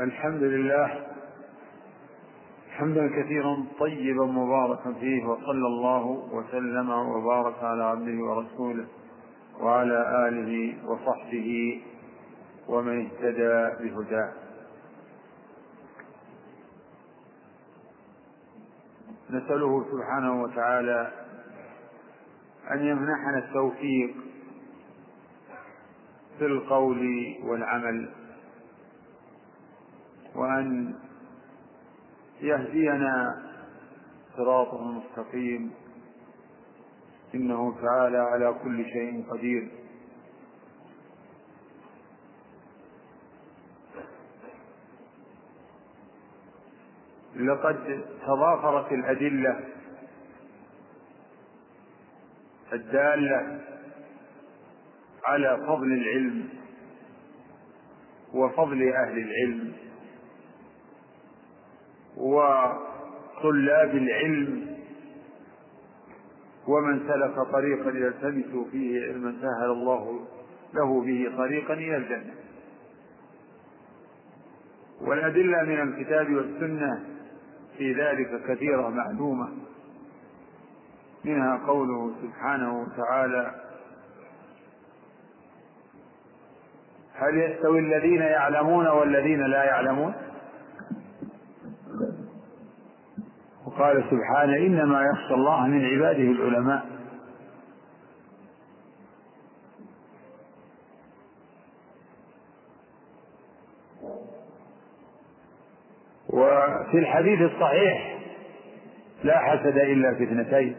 الحمد لله حمدا كثيرا طيبا مباركا فيه وصلى الله وسلم وبارك على عبده ورسوله وعلى آله وصحبه ومن اهتدى بهداه. نسأله سبحانه وتعالى أن يمنحنا التوفيق في القول والعمل. وأن يهدينا صراطه المستقيم إنه تعالى على كل شيء قدير. لقد تضافرت الأدلة الدالة على فضل العلم وفضل أهل العلم. وطلاب العلم ومن سلك طريقا يلتمس فيه علما سهل الله له به طريقا إلى الجنة. والأدلة من الكتاب والسنة في ذلك كثيرة معلومة منها قوله سبحانه وتعالى هل يستوي الذين يعلمون والذين لا يعلمون؟ وقال سبحانه إنما يخشى الله من عباده العلماء. وفي الحديث الصحيح لا حسد إلا في اثنتين.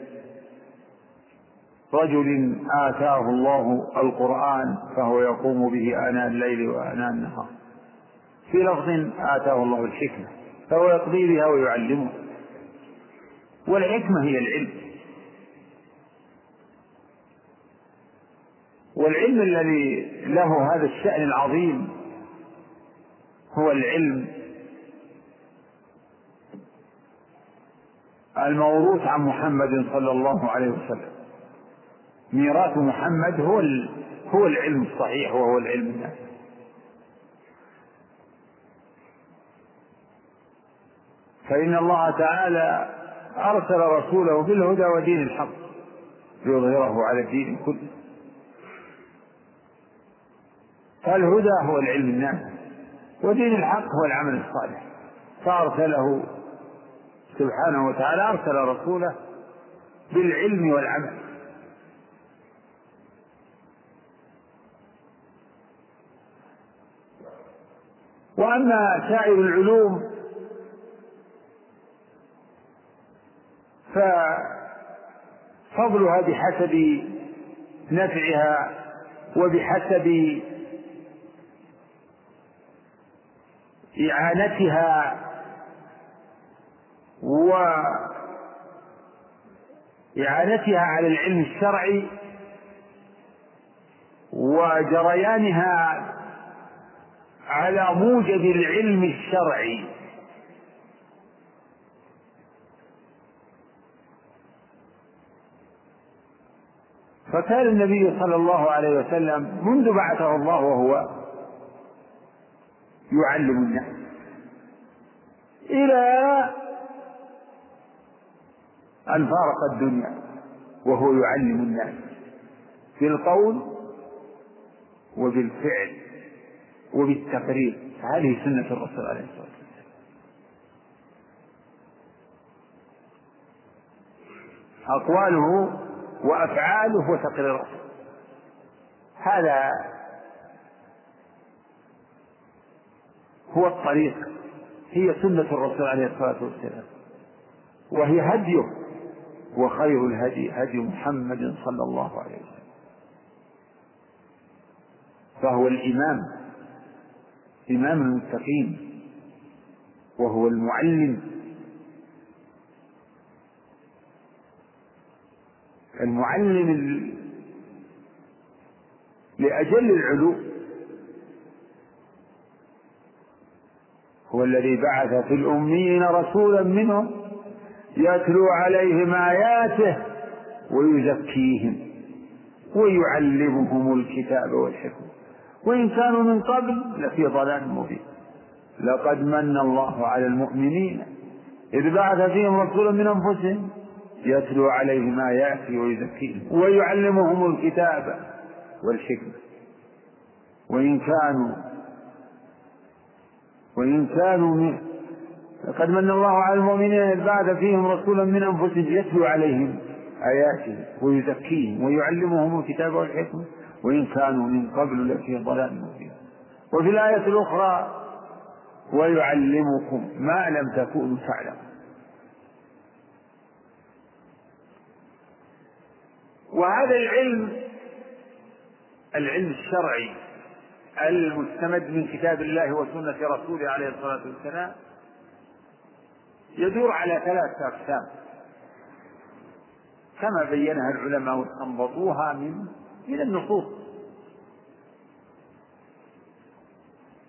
رجل آتاه الله القرآن فهو يقوم به آناء الليل وآناء النهار. في لفظ آتاه الله الحكمة فهو يقضي بها ويعلمه. والحكمة هي العلم. والعلم الذي له هذا الشأن العظيم هو العلم الموروث عن محمد صلى الله عليه وسلم. ميراث محمد هو هو العلم الصحيح وهو العلم النافع. فإن الله تعالى أرسل رسوله بالهدى ودين الحق ليظهره على الدين كله. فالهدى هو العلم النافع ودين الحق هو العمل الصالح. فأرسله سبحانه وتعالى أرسل رسوله بالعلم والعمل. وأما سائر العلوم ففضلها بحسب نفعها وبحسب إعانتها وإعانتها على العلم الشرعي وجريانها على موجب العلم الشرعي. فكان النبي صلى الله عليه وسلم منذ بعثه الله وهو يعلم الناس. إلى أن فارق الدنيا وهو يعلم الناس بالقول وبالفعل وبالتقرير. هذه سنة الرسول عليه الصلاة والسلام. أقواله وأفعاله وتقريراته هذا هو الطريق هي سنة الرسول عليه الصلاة والسلام. وهي هديه وخير الهدي هدي محمد صلى الله عليه وسلم. فهو الإمام إمام المتقين وهو المعلم. المعلم لأجل العلوم هو الذي بعث في الأميين رسولا منهم يتلو عليهم آياته ويزكيهم ويعلمهم الكتاب والحكمة وإن كانوا من قبل لفي ضلال مبين. لقد من الله على المؤمنين. إذ بعث فيهم رسولا من أنفسهم يتلو عليهم آياته ويزكيهم ويعلمهم الكتاب والحكمة. وإن كانوا وإن كانوا من لقد من الله على المؤمنين إذ بعث فيهم رسولا من أنفسهم يتلو عليهم آياته ويزكيهم ويعلمهم الكتاب والحكمة. وإن كانوا من قبل لفي ضلال مبين. وفي الآية الأخرى ويعلمكم ما لم تكونوا تعلمون. وهذا العلم العلم الشرعي المستمد من كتاب الله وسنة رسوله عليه الصلاة والسلام يدور على ثلاثة أقسام. كما بينها العلماء واستنبطوها من من النصوص.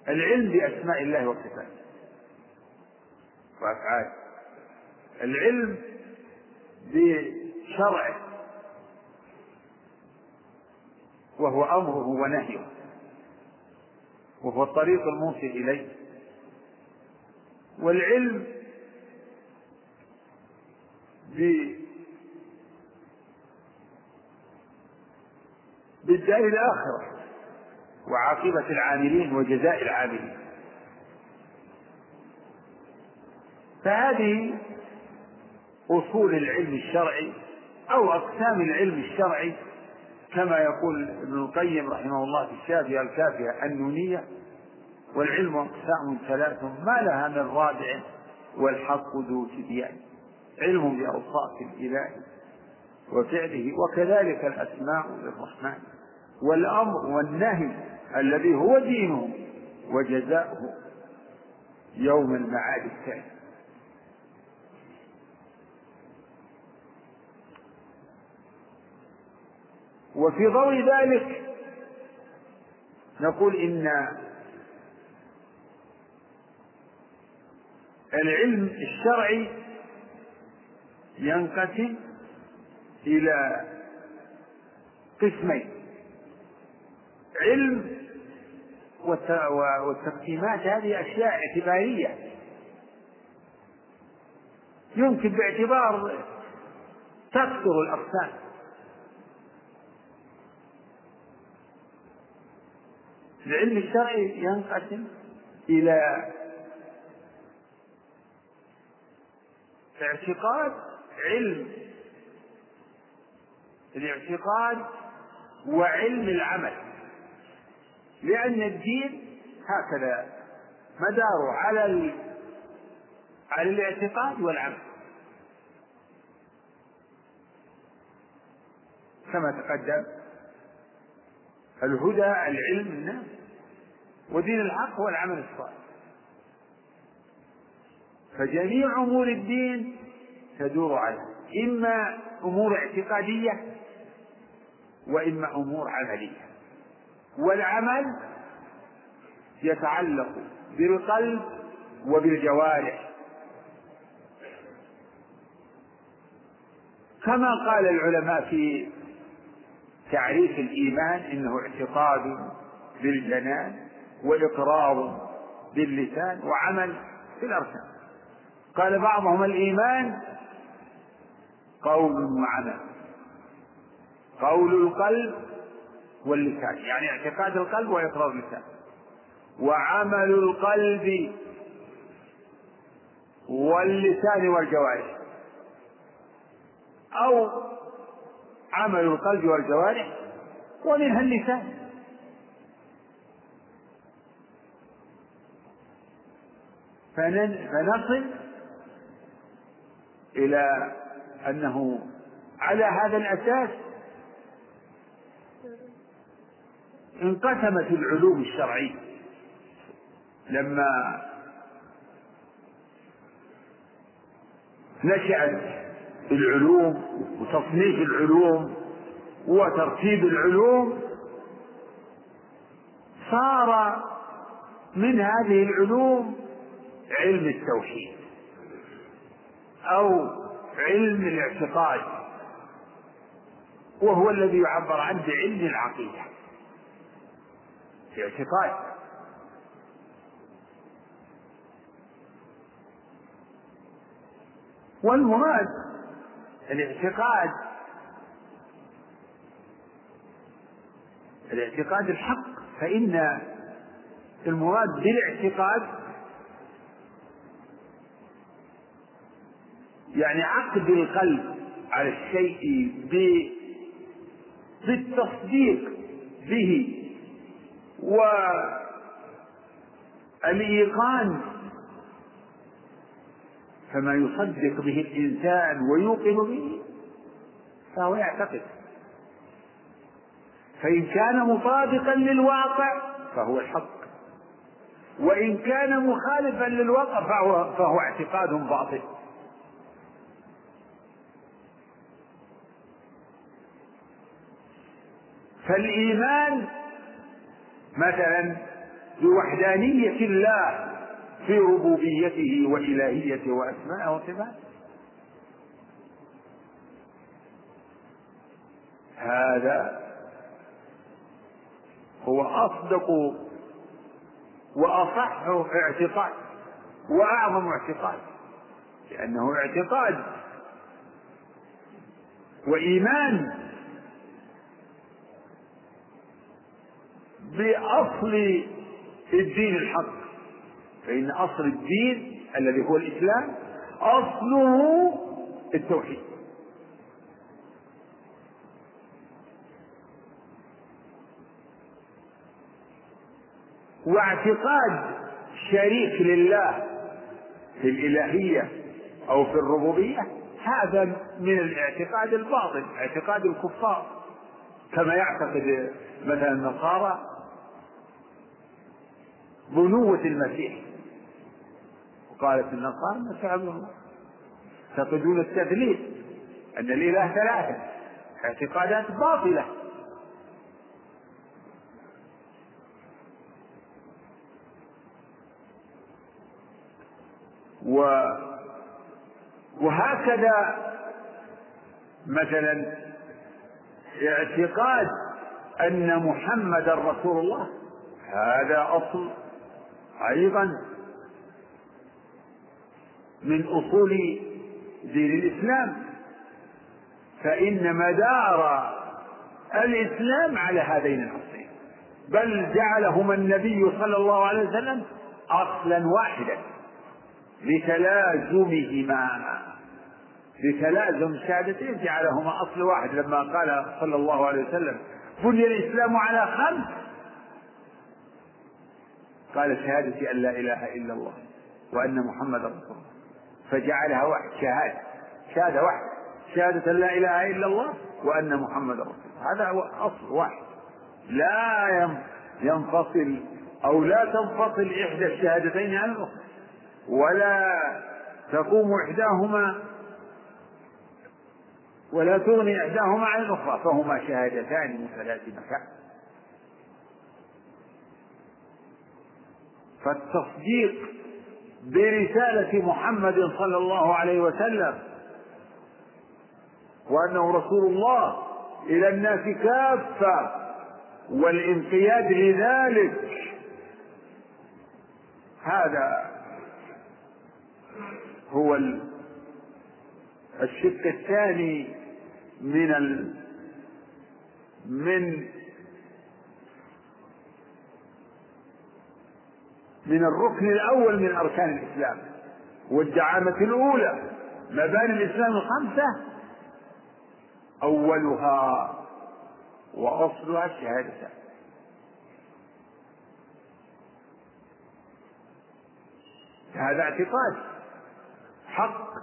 العلم بأسماء الله وصفاته وأفعاله. العلم بشرعه. وهو أمره ونهيه. وهو الطريق الموصل إليه. والعلم بالدار الآخرة وعاقبة العاملين وجزاء العاملين. فهذه أصول العلم الشرعي أو أقسام العلم الشرعي كما يقول ابن القيم رحمه الله في الشافية الكافية النونية والعلم أقسام ثلاث ما لها من رابع والحق ذو تبيان. علم بأوصاف الإله وفعله وكذلك الأسماء للرحمن. والأمر والنهي الذي هو دينه وجزاؤه يوم المعاد الثاني. وفي ضوء ذلك نقول إن العلم الشرعي ينقسم إلى قسمين علم والتقسيمات هذه أشياء اعتبارية. يمكن باعتبار تكثر الأقسام. العلم الشرعي ينقسم إلى اعتقاد علم الاعتقاد وعلم العمل لأن الدين هكذا مداره على. على الاعتقاد والعمل كما تقدم الهدى العلم الناس. ودين الحق هو العمل الصالح. فجميع أمور الدين تدور على إما أمور اعتقادية وإما أمور عملية. والعمل يتعلق بالقلب وبالجوارح. كما قال العلماء في تعريف الإيمان إنه اعتقاد بالجنان وإقرار باللسان وعمل في الأركان. قال بعضهم الإيمان قول وعمل. قول القلب واللسان. يعني اعتقاد القلب وإقرار اللسان. وعمل القلب واللسان والجوارح. أو عمل القلب والجوارح ومنها اللسان فنصل إلى أنه على هذا الأساس انقسمت العلوم الشرعية. لما نشأت العلوم وتصنيف العلوم وترتيب العلوم صار من هذه العلوم علم التوحيد أو علم الاعتقاد وهو الذي يعبر عنه بعلم العقيدة الاعتقاد. والمراد الاعتقاد الاعتقاد الحق فإن المراد بالاعتقاد يعني عقد القلب على الشيء بالتصديق به والإيقان فما يصدق به الإنسان ويوقن به فهو يعتقد. فإن كان مطابقا للواقع فهو الحق. وإن كان مخالفا للواقع فهو, فهو اعتقاد باطل. فالإيمان مثلا بوحدانية الله في ربوبيته وإلهيته وأسمائه وصفاته. هذا هو أصدق وأصح اعتقاد وأعظم اعتقاد لأنه اعتقاد وإيمان بأصل الدين الحق. فإن أصل الدين الذي هو الإسلام أصله التوحيد. واعتقاد شريك لله في الإلهية أو في الربوبية هذا من الاعتقاد الباطل اعتقاد الكفار. كما يعتقد مثلا النصارى بنوة المسيح. وقالت النصارى ابن الله يعتقدون التثليث أن الإله ثلاثة. اعتقادات باطلة. و وهكذا مثلا اعتقاد أن محمدا رسول الله. هذا أصل أيضا من أصول دين الإسلام. فإن مدار الإسلام على هذين الأصلين. بل جعلهما النبي صلى الله عليه وسلم أصلا واحدا. لتلازمهما. لتلازم الشهادتين جعلهما أصل واحد. لما قال صلى الله عليه وسلم بني الإسلام على خمس. قال شهادة أن لا إله إلا الله وأن محمد رسول الله. فجعلها واحد شهادة. شهادة واحدة شهادة لا إله إلا الله وأن محمد رسول الله. هذا هو أصل واحد. لا ينفصل أو لا تنفصل إحدى الشهادتين عن الأخرى. ولا تقوم إحداهما ولا تغني إحداهما عن الأخرى. فهما شهادتان متلازمتان فالتصديق برسالة محمد صلى الله عليه وسلم وأنه رسول الله إلى الناس كافة والانقياد لذلك. هذا هو الشق الثاني من ال من من الركن الأول من أركان الإسلام والدعامة الأولى مباني الإسلام الخمسة. أولها وأصلها الشهادتان هذا اعتقاد. حق.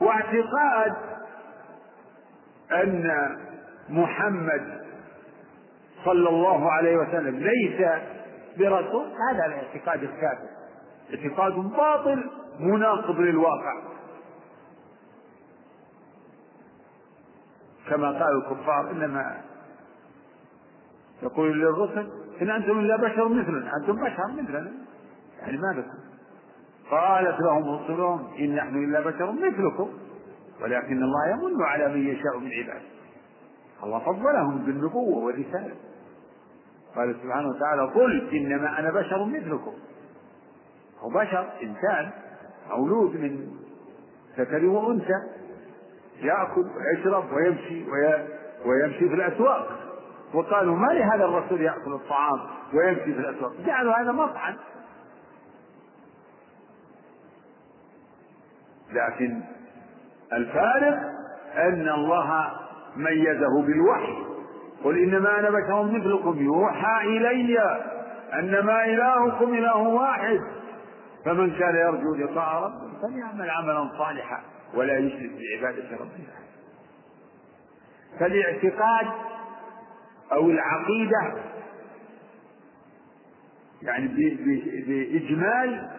واعتقاد أن محمد صلى الله عليه وسلم ليس برسول هذا الاعتقاد الكافر. اعتقاد باطل مناقض للواقع. كما قال الكفار إنما يقول للرسل إن أنتم إلا بشر مثلنا أنتم بشر مثلنا. يعني ما لكم قالت لهم رسلهم إن نحن إلا بشر مثلكم ولكن الله يمن على من يشاء من عباده. الله فضلهم بالنبوة والرسالة. قال سبحانه وتعالى قل إنما أنا بشر مثلكم. هو بشر إنسان مولود من ذكر وأنثى يأكل ويشرب ويمشي ويمشي في الأسواق. وقالوا ما لهذا الرسول يأكل الطعام ويمشي في الأسواق؟ جعلوا هذا مطعم. لكن الفارق أن الله ميزه بالوحي. قل إنما أنا بشر مثلكم يوحى إلي أنما إلهكم إله واحد. فمن كان يرجو لقاء ربه فليعمل عملا صالحا ولا يشرك بعبادة ربه. فالاعتقاد أو العقيدة يعني بإجمال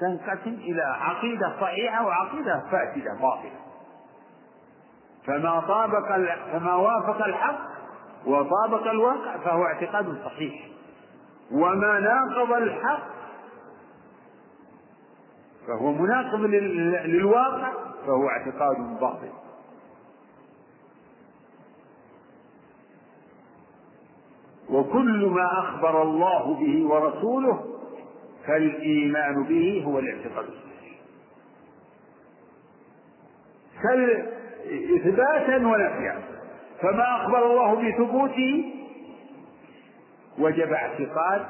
تنقسم إلى عقيدة صحيحة وعقيدة فاسدة باطلة. فما طابق فما وافق الحق وطابق الواقع فهو اعتقاد صحيح. وما ناقض الحق فهو مناقض للواقع فهو اعتقاد باطل. وكل ما أخبر الله به ورسوله فالإيمان به هو الاعتقاد الصحيح. إثباتا ونفيا. فما أخبر الله بثبوته؟ وجب اعتقاد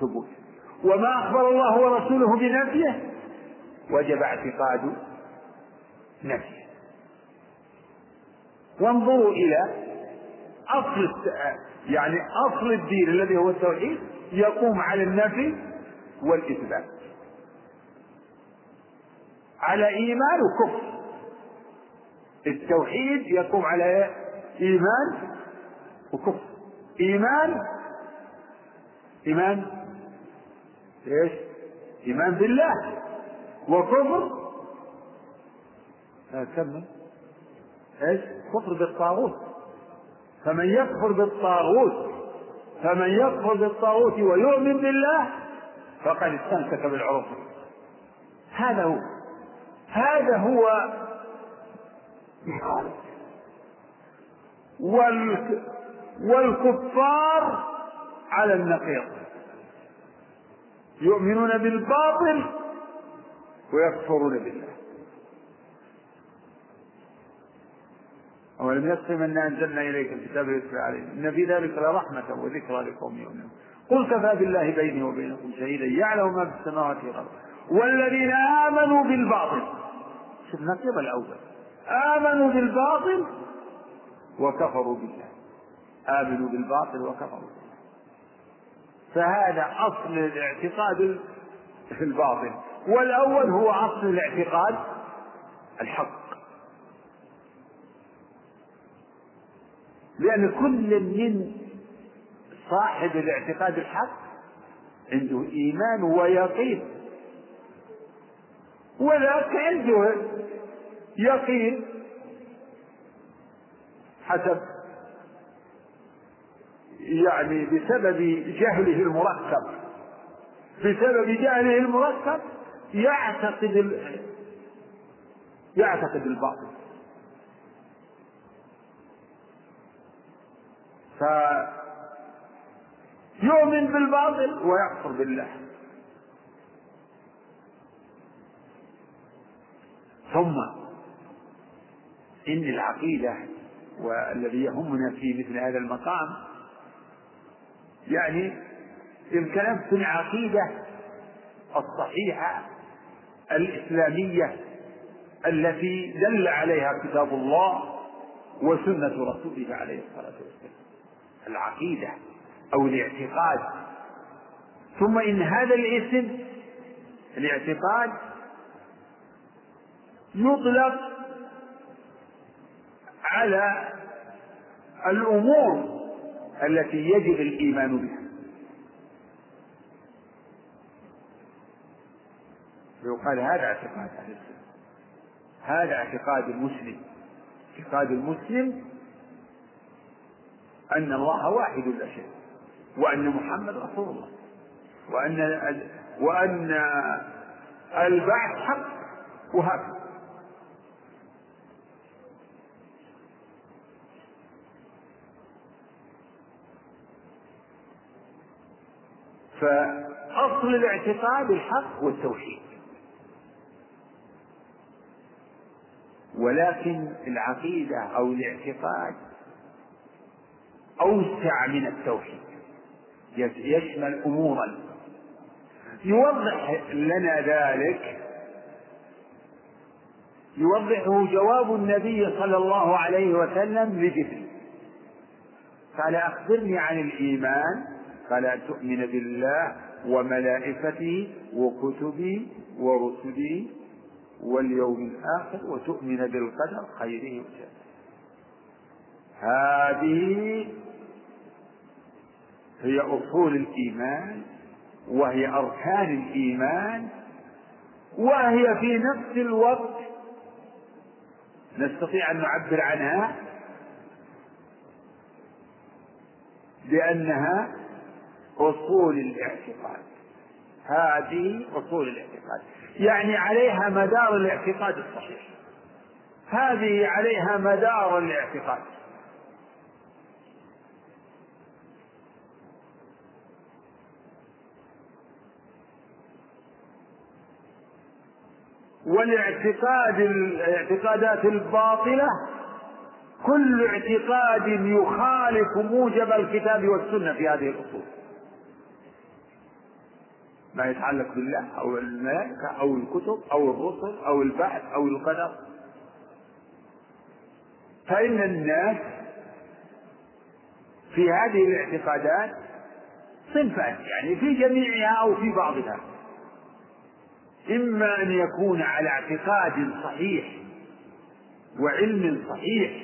ثبوته وما أخبر الله ورسوله بنفيه؟ وجب اعتقاد نفيه. وانظروا إلى أصل يعني أصل الدين الذي هو التوحيد يقوم على النفي والإثبات. على إيمان وكفر. التوحيد يقوم على إيمان وكفر. إيمان إيمان إيش؟ إيمان بالله وكفر. كمل إيش؟ كفر بالطاغوت. فمن يكفر بالطاغوت فمن يكفر بالطاغوت ويؤمن بالله فقد استمسك بالعروة. هذا هو. هذا هو والكفار على النقيض. يؤمنون بالباطل ويكفرون بالله. أولم يكفهم أنا أنزلنا إليك الكتاب يتلى عليهم. إن في ذلك لرحمة وذكرى لقوم يؤمنون. قل كفى بالله بيني وبينكم شهيدا. يعلم ما في السماوات والأرض. والذين آمنوا بالباطل. شوف نقيض الأول. آمنوا بالباطل وكفروا بالله. آمنوا بالباطل وكفروا بالله. فهذا أصل الاعتقاد في الباطل. والأول هو أصل الاعتقاد الحق. لأن كل من صاحب الاعتقاد الحق عنده إيمان ويقين. وذاك عنده يقين حسب يعني بسبب جهله المركب. بسبب جهله المركب يعتقد يعتقد الباطل. فيؤمن بالباطل ويكفر بالله. ثم إن العقيدة والذي يهمنا في مثل هذا المقام يعني يمكن أن العقيدة الصحيحة الإسلامية التي دل عليها كتاب الله وسنة رسوله عليه الصلاة والسلام. العقيدة أو الاعتقاد. ثم إن هذا الاسم الاعتقاد يطلق على الأمور التي يجب الإيمان بها. يقال هذا اعتقاد أهل السنة. هذا اعتقاد المسلم. اعتقاد المسلم أن الله واحد لا شيء وأن محمد رسول الله وأن وأن البعث حق وهكذا. أصل الاعتقاد الحق والتوحيد. ولكن العقيدة أو الاعتقاد أوسع من التوحيد. يشمل أمورا. يوضح لنا ذلك. يوضحه جواب النبي صلى الله عليه وسلم لجبريل. قال أخبرني عن الإيمان قال تؤمن بالله وملائكته وكتبه ورسله واليوم الآخر وتؤمن بالقدر خيره وشره. هذه هي أصول الإيمان وهي أركان الإيمان وهي في نفس الوقت نستطيع أن نعبر عنها بأنها أصول الاعتقاد. هذه أصول الاعتقاد. يعني عليها مدار الاعتقاد الصحيح. هذه عليها مدار الاعتقاد. والاعتقاد الاعتقادات الباطلة كل اعتقاد يخالف موجب الكتاب والسنة في هذه الأصول. ما يتعلق بالله أو الملائكة أو الكتب أو الرسل أو البعث أو القدر. فإن الناس في هذه الاعتقادات صنفان يعني في جميعها أو في بعضها. إما أن يكون على اعتقاد صحيح وعلم صحيح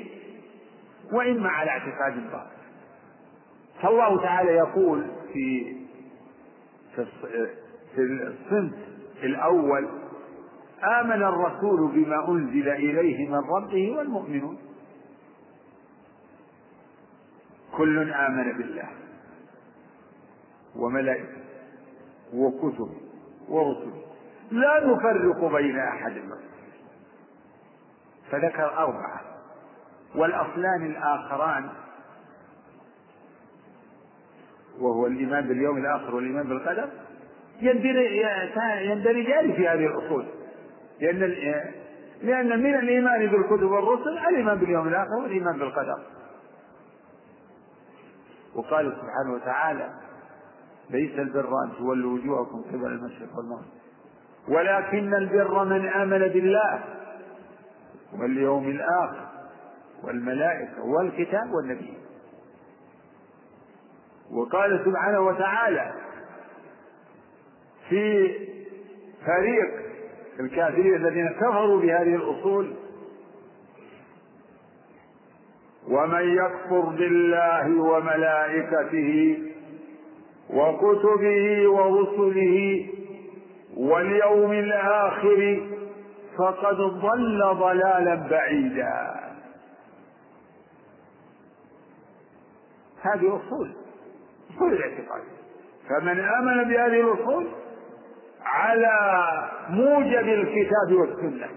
وإما على اعتقاد باطل. فالله تعالى يقول في في الصنف الأول آمن الرسول بما أنزل إليه من ربه والمؤمنون. كل آمن بالله وملائكته وكتبه ورسله لا نفرق بين أحد منهم. فذكر أربعة. والأصلان الآخران وهو الإيمان باليوم الآخر والإيمان بالقدر يندرجان في هذه الأصول. لأن لأن من الإيمان بالكتب والرسل الإيمان باليوم الآخر والإيمان بالقدر. وقال سبحانه وتعالى ليس البر أن تولوا وجوهكم قبل المشرق والمغرب ولكن البر من آمن بالله واليوم الآخر والملائكة والكتاب والنبي. وقال سبحانه وتعالى في فريق الكافرين الذين كفروا بهذه الأصول ومن يكفر بالله وملائكته وكتبه ورسله واليوم الآخر فقد ضل ضلالا بعيدا. هذه أصول أصول الاعتقاد. فمن آمن بهذه الأصول على موجب الكتاب والسنة.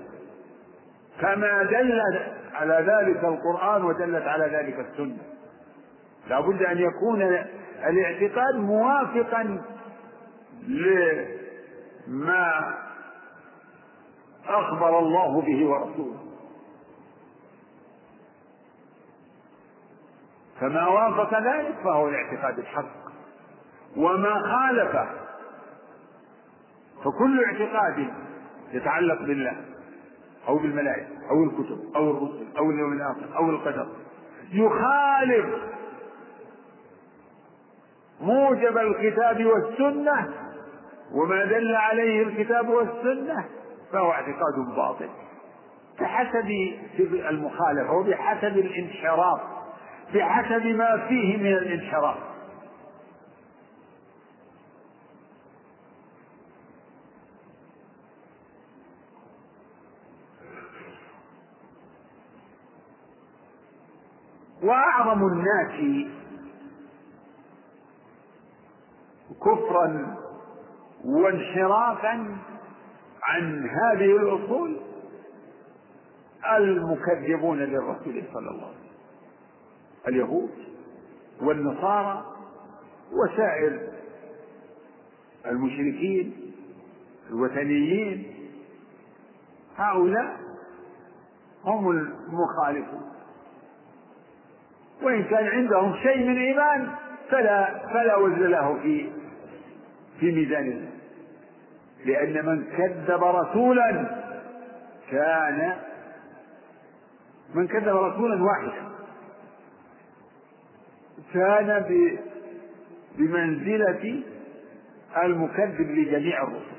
كما دل على ذلك القرآن ودلت على ذلك السنة. لا بد أن يكون الاعتقاد موافقا لما أخبر الله به ورسوله. فما وافق ذلك فهو الاعتقاد الحق. وما خالفه فكل اعتقاد يتعلق بالله أو بالملائكة أو الكتب أو الرسل أو اليوم الآخر أو القدر. يخالف موجب الكتاب والسنة وما دل عليه الكتاب والسنة فهو اعتقاد باطل. بحسب المخالفة وبحسب الانحراف. بحسب ما فيه من الانحراف. وأعظم الناس كفرا وانحرافا عن هذه الأصول المكذبون للرسول صلى الله عليه وسلم. اليهود والنصارى وسائر المشركين الوثنيين هؤلاء هم المخالفون. وإن كان عندهم شيء من إيمان فلا فلا وزن له في في ميزان الله لأن من كذب رسولا كان من كذب رسولا واحدا. كان بمنزلة المكذب لجميع الرسل.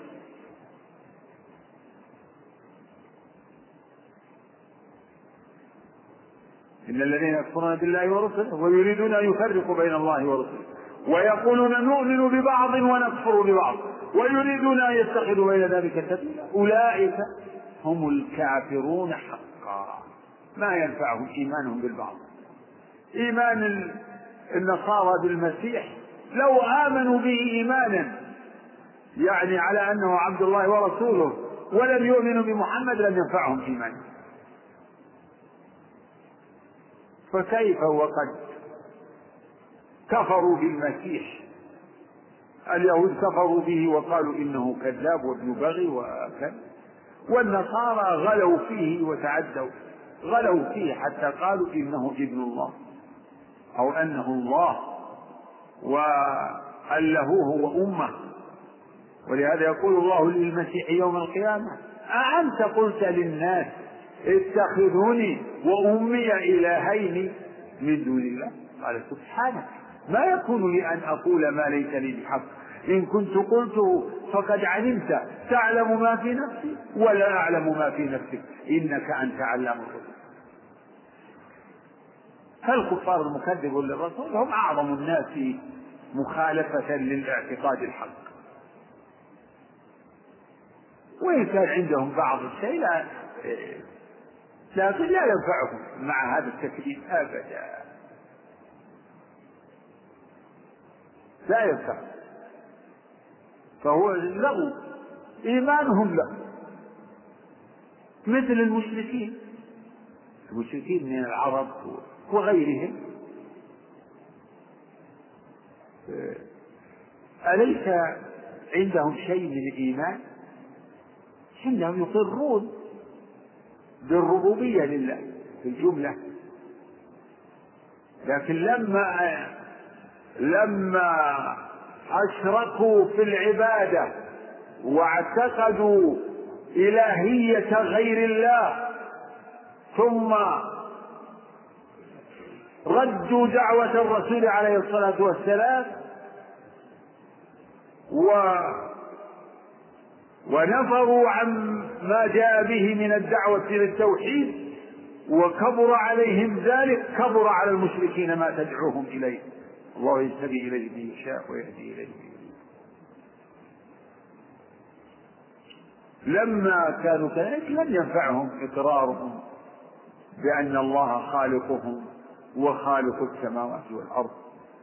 إن الذين يكفرون بالله ورسله ويريدون أن يفرقوا بين الله ورسله. ويقولون نؤمن ببعض ونكفر ببعض. ويريدون أن يتخذوا بين ذلك سبيلا. أولئك هم الكافرون حقا. ما ينفعهم إيمانهم بالبعض. إيمان النصارى بالمسيح لو آمنوا به إيمانا يعني على أنه عبد الله ورسوله ولم يؤمنوا بمحمد لم ينفعهم إيمانهم فكيف وقد كفروا بالمسيح؟ اليهود كفروا به وقالوا إنه كذاب وابن بغي وكذا. والنصارى غلوا فيه وتعدوا غلوا فيه حتى قالوا إنه ابن الله. أو أنه الله وألهوه وأمه. ولهذا يقول الله للمسيح يوم القيامة أأنت قلت للناس اتخذوني وأمي إلهين من دون الله؟ قال سبحانك ما يكون لي أن أقول ما ليس لي بحق. إن كنت قلته فقد علمت تعلم ما في نفسي ولا أعلم ما في نفسك. إنك أنت علام الغيوب. فالكفار المكذبون للرسول هم أعظم الناس مخالفة للاعتقاد الحق. وإن كان عندهم بعض الشيء لا لكن لا ينفعهم مع هذا التكليف أبدا. لا ينفع. فهو لغو إيمانهم له. مثل المشركين. المشركين من العرب وغيرهم أليس عندهم شيء من الإيمان؟ إنهم يقرون بالربوبية لله في الجملة لكن لما لما أشركوا في العبادة واعتقدوا إلهية غير الله ثم ردوا دعوة الرسول عليه الصلاة والسلام و ونفروا عن ما جاء به من الدعوة إلى التوحيد وكبر عليهم ذلك كبر على المشركين ما تدعوهم إليه. الله يهتدي إليه من يشاء ويهدي إليه من لما كانوا كذلك لم ينفعهم إقرارهم بأن الله خالقهم وخالق السماوات والأرض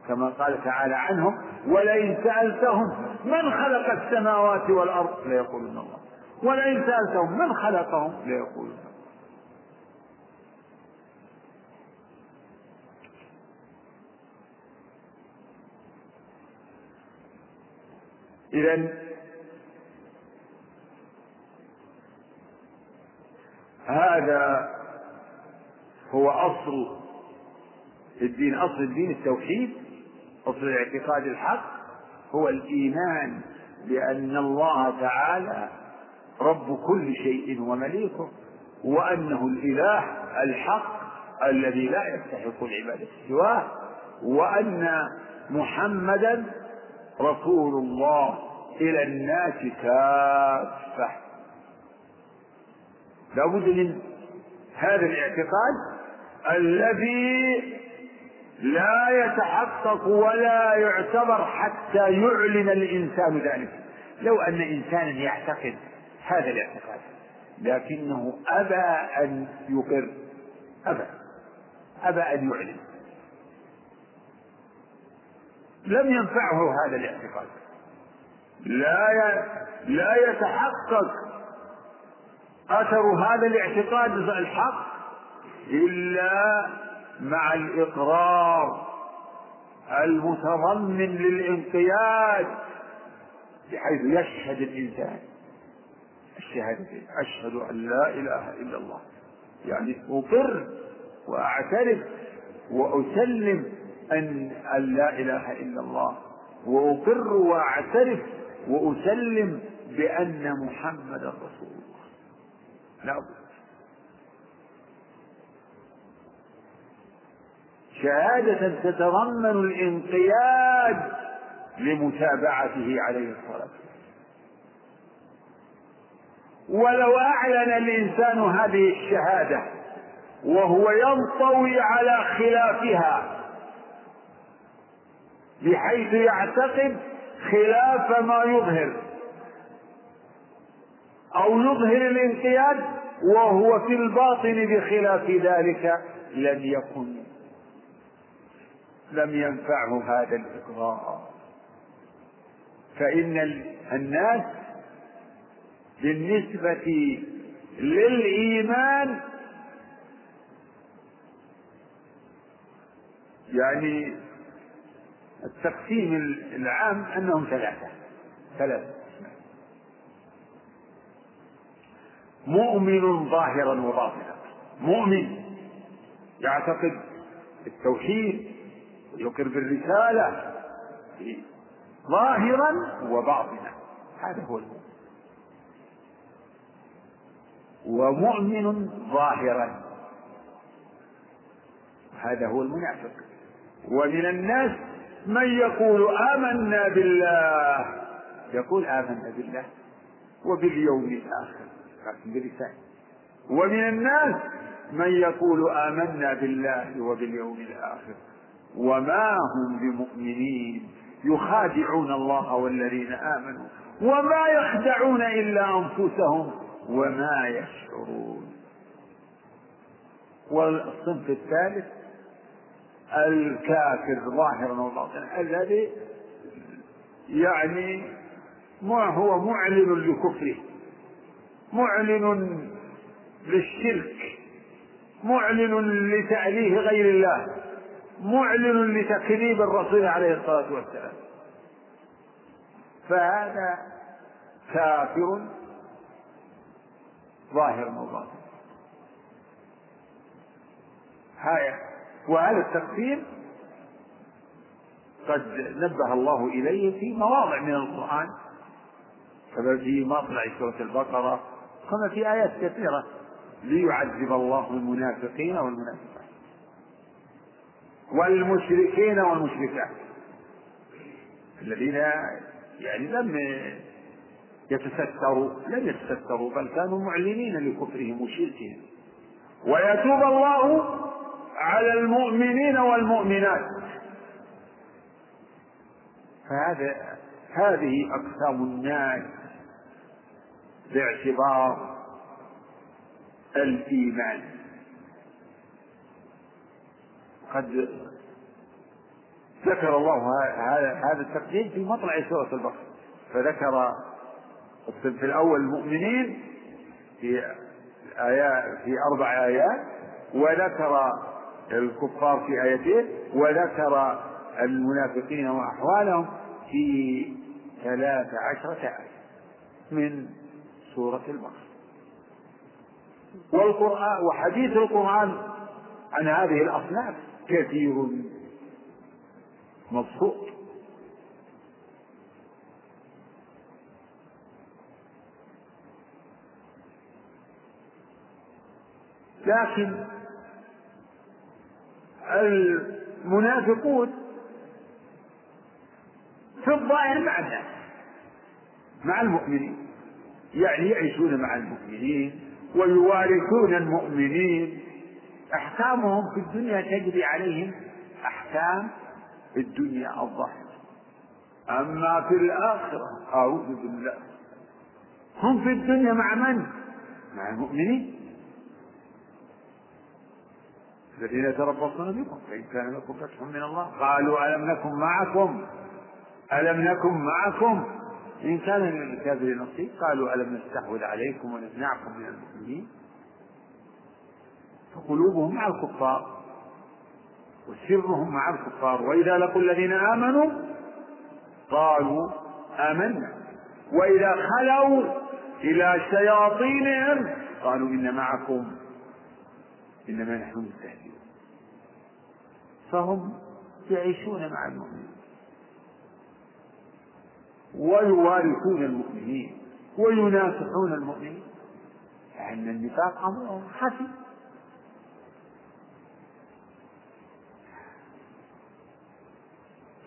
كما قال تعالى عنهم ولئن سألتهم من خلق السماوات والأرض ليقولون الله ولئن سألتهم من خلقهم ليقولون إذا هذا هو أصل الدين أصل الدين التوحيد أصل الاعتقاد الحق هو الإيمان بأن الله تعالى رب كل شيء ومليكه وأنه الإله الحق الذي لا يستحق العبادة سواه وأن محمدا رسول الله إلى الناس كافة. لابد من هذا الاعتقاد الذي لا يتحقق ولا يعتبر حتى يعلن الإنسان ذلك. لو أن إنسانا يعتقد هذا الاعتقاد لكنه أبى أن يقر. أبى. أبى أن يعلن. لم ينفعه هذا الاعتقاد. لا لا يتحقق أثر هذا الاعتقاد الحق إلا مع الإقرار المتضمن للانقياد بحيث يشهد الإنسان. الشهادتين أشهد أن لا إله إلا الله. يعني أقر وأعترف وأسلم أن لا إله إلا الله. وأقر وأعترف وأسلم بأن محمدا رسول الله. لا بد شهادة تتضمن الانقياد لمتابعته عليه الصلاة والسلام. ولو أعلن الإنسان هذه الشهادة وهو ينطوي على خلافها بحيث يعتقد خلاف ما يظهر أو يظهر الانقياد وهو في الباطن بخلاف ذلك لم يكن لم ينفعه هذا الإقرار. فإن الناس بالنسبة للإيمان يعني التقسيم العام أنهم ثلاثة. ثلاثة. مؤمن ظاهرا وباطنا. مؤمن يعتقد التوحيد ويقر بالرسالة ظاهرا وباطنا. هذا هو المؤمن. ومؤمن ظاهرا. هذا هو المنافق. ومن الناس من يقول آمنا بالله. يقول آمنا بالله وباليوم الآخر. لكن بلسان ومن الناس من يقول آمنا بالله وباليوم الآخر. وما هم بمؤمنين. يخادعون الله والذين آمنوا. وما يخدعون إلا أنفسهم وما يشعرون. والصنف الثالث الكافر ظاهرا وباطنا. الذي يعني ما هو معلن لكفره. معلن للشرك. معلن لتأليه غير الله. معلن لتكذيب الرسول عليه الصلاة والسلام. فهذا كافر ظاهر هاي وهذا التقسيم قد نبه الله إليه في مواضع من القرآن كما في مطلع سورة البقرة كما في آيات كثيرة ليعذب الله المنافقين والمنافقات. والمشركين والمشركات. الذين يعني لم يتستروا لم يتستروا بل كانوا معلنين لكفرهم وشركهم. ويتوب الله على المؤمنين والمؤمنات. فهذا هذه أقسام الناس باعتبار الإيمان. قد ذكر الله هذا التقديم في مطلع سورة البقرة. فذكر الصنف الأول المؤمنين في آيات في أربع آيات وذكر الكفار في آيتين وذكر المنافقين وأحوالهم في ثلاث عشرة آية من سورة البقرة. والقرآن وحديث القرآن عن هذه الأصناف. كثير مبسوط. لكن المنافقون في الظاهر مع الناس مع المؤمنين. يعني يعيشون مع المؤمنين ويوارثون المؤمنين. أحكامهم في الدنيا تجري عليهم أحكام الدنيا الظاهرة أما في الآخرة أعوذ بالله. هم في الدنيا مع من؟ مع المؤمنين. الذين يتربصون بكم فإن كان لكم فتح من الله. قالوا ألم نكن معكم؟ ألم نكن معكم؟ إن كان للكافر نصيب. قالوا ألم نستحوذ عليكم ونمنعكم من المؤمنين؟ فقلوبهم مع الكفار وسرهم مع الكفار. وإذا لقوا الذين آمنوا قالوا آمنا. وإذا خلوا إلى شياطينهم قالوا إن معكم إنما نحن مستهزئون. فهم يعيشون مع المؤمنين ويوارثون المؤمنين ويناصحون المؤمنين. لأن النفاق أمر خفي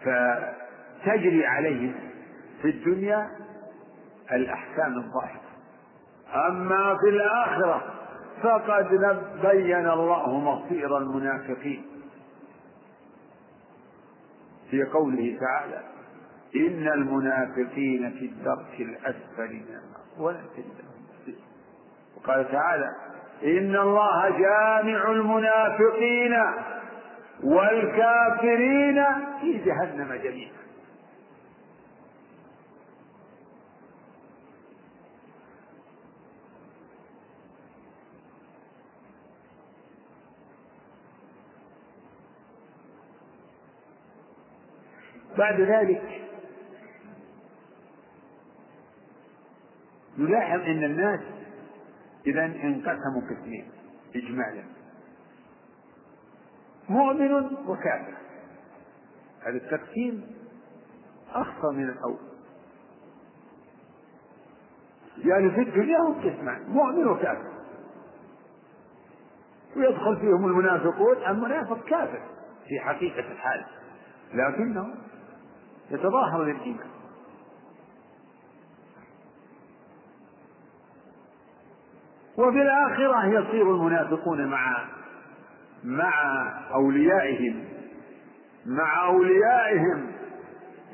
فتجري عليهم في الدنيا الأحكام الظاهرة. أما في الآخرة فقد بين الله مصير المنافقين. في قوله تعالى إن المنافقين في الدرك الأسفل من النار وقال تعالى إن الله جامع المنافقين. والكافرين في جهنم جميعا. بعد ذلك نلاحظ إن الناس إذا انقسموا قسمين اجمالا. مؤمن وكافر. هذا التقسيم أخطر من الأول. يعني في الدنيا هم قسمان مؤمن وكافر. ويدخل فيهم المنافقون المنافق كافر في حقيقة الحال لكنه يتظاهر للإيمان وفي الآخرة يصير المنافقون مع مع أوليائهم مع أوليائهم.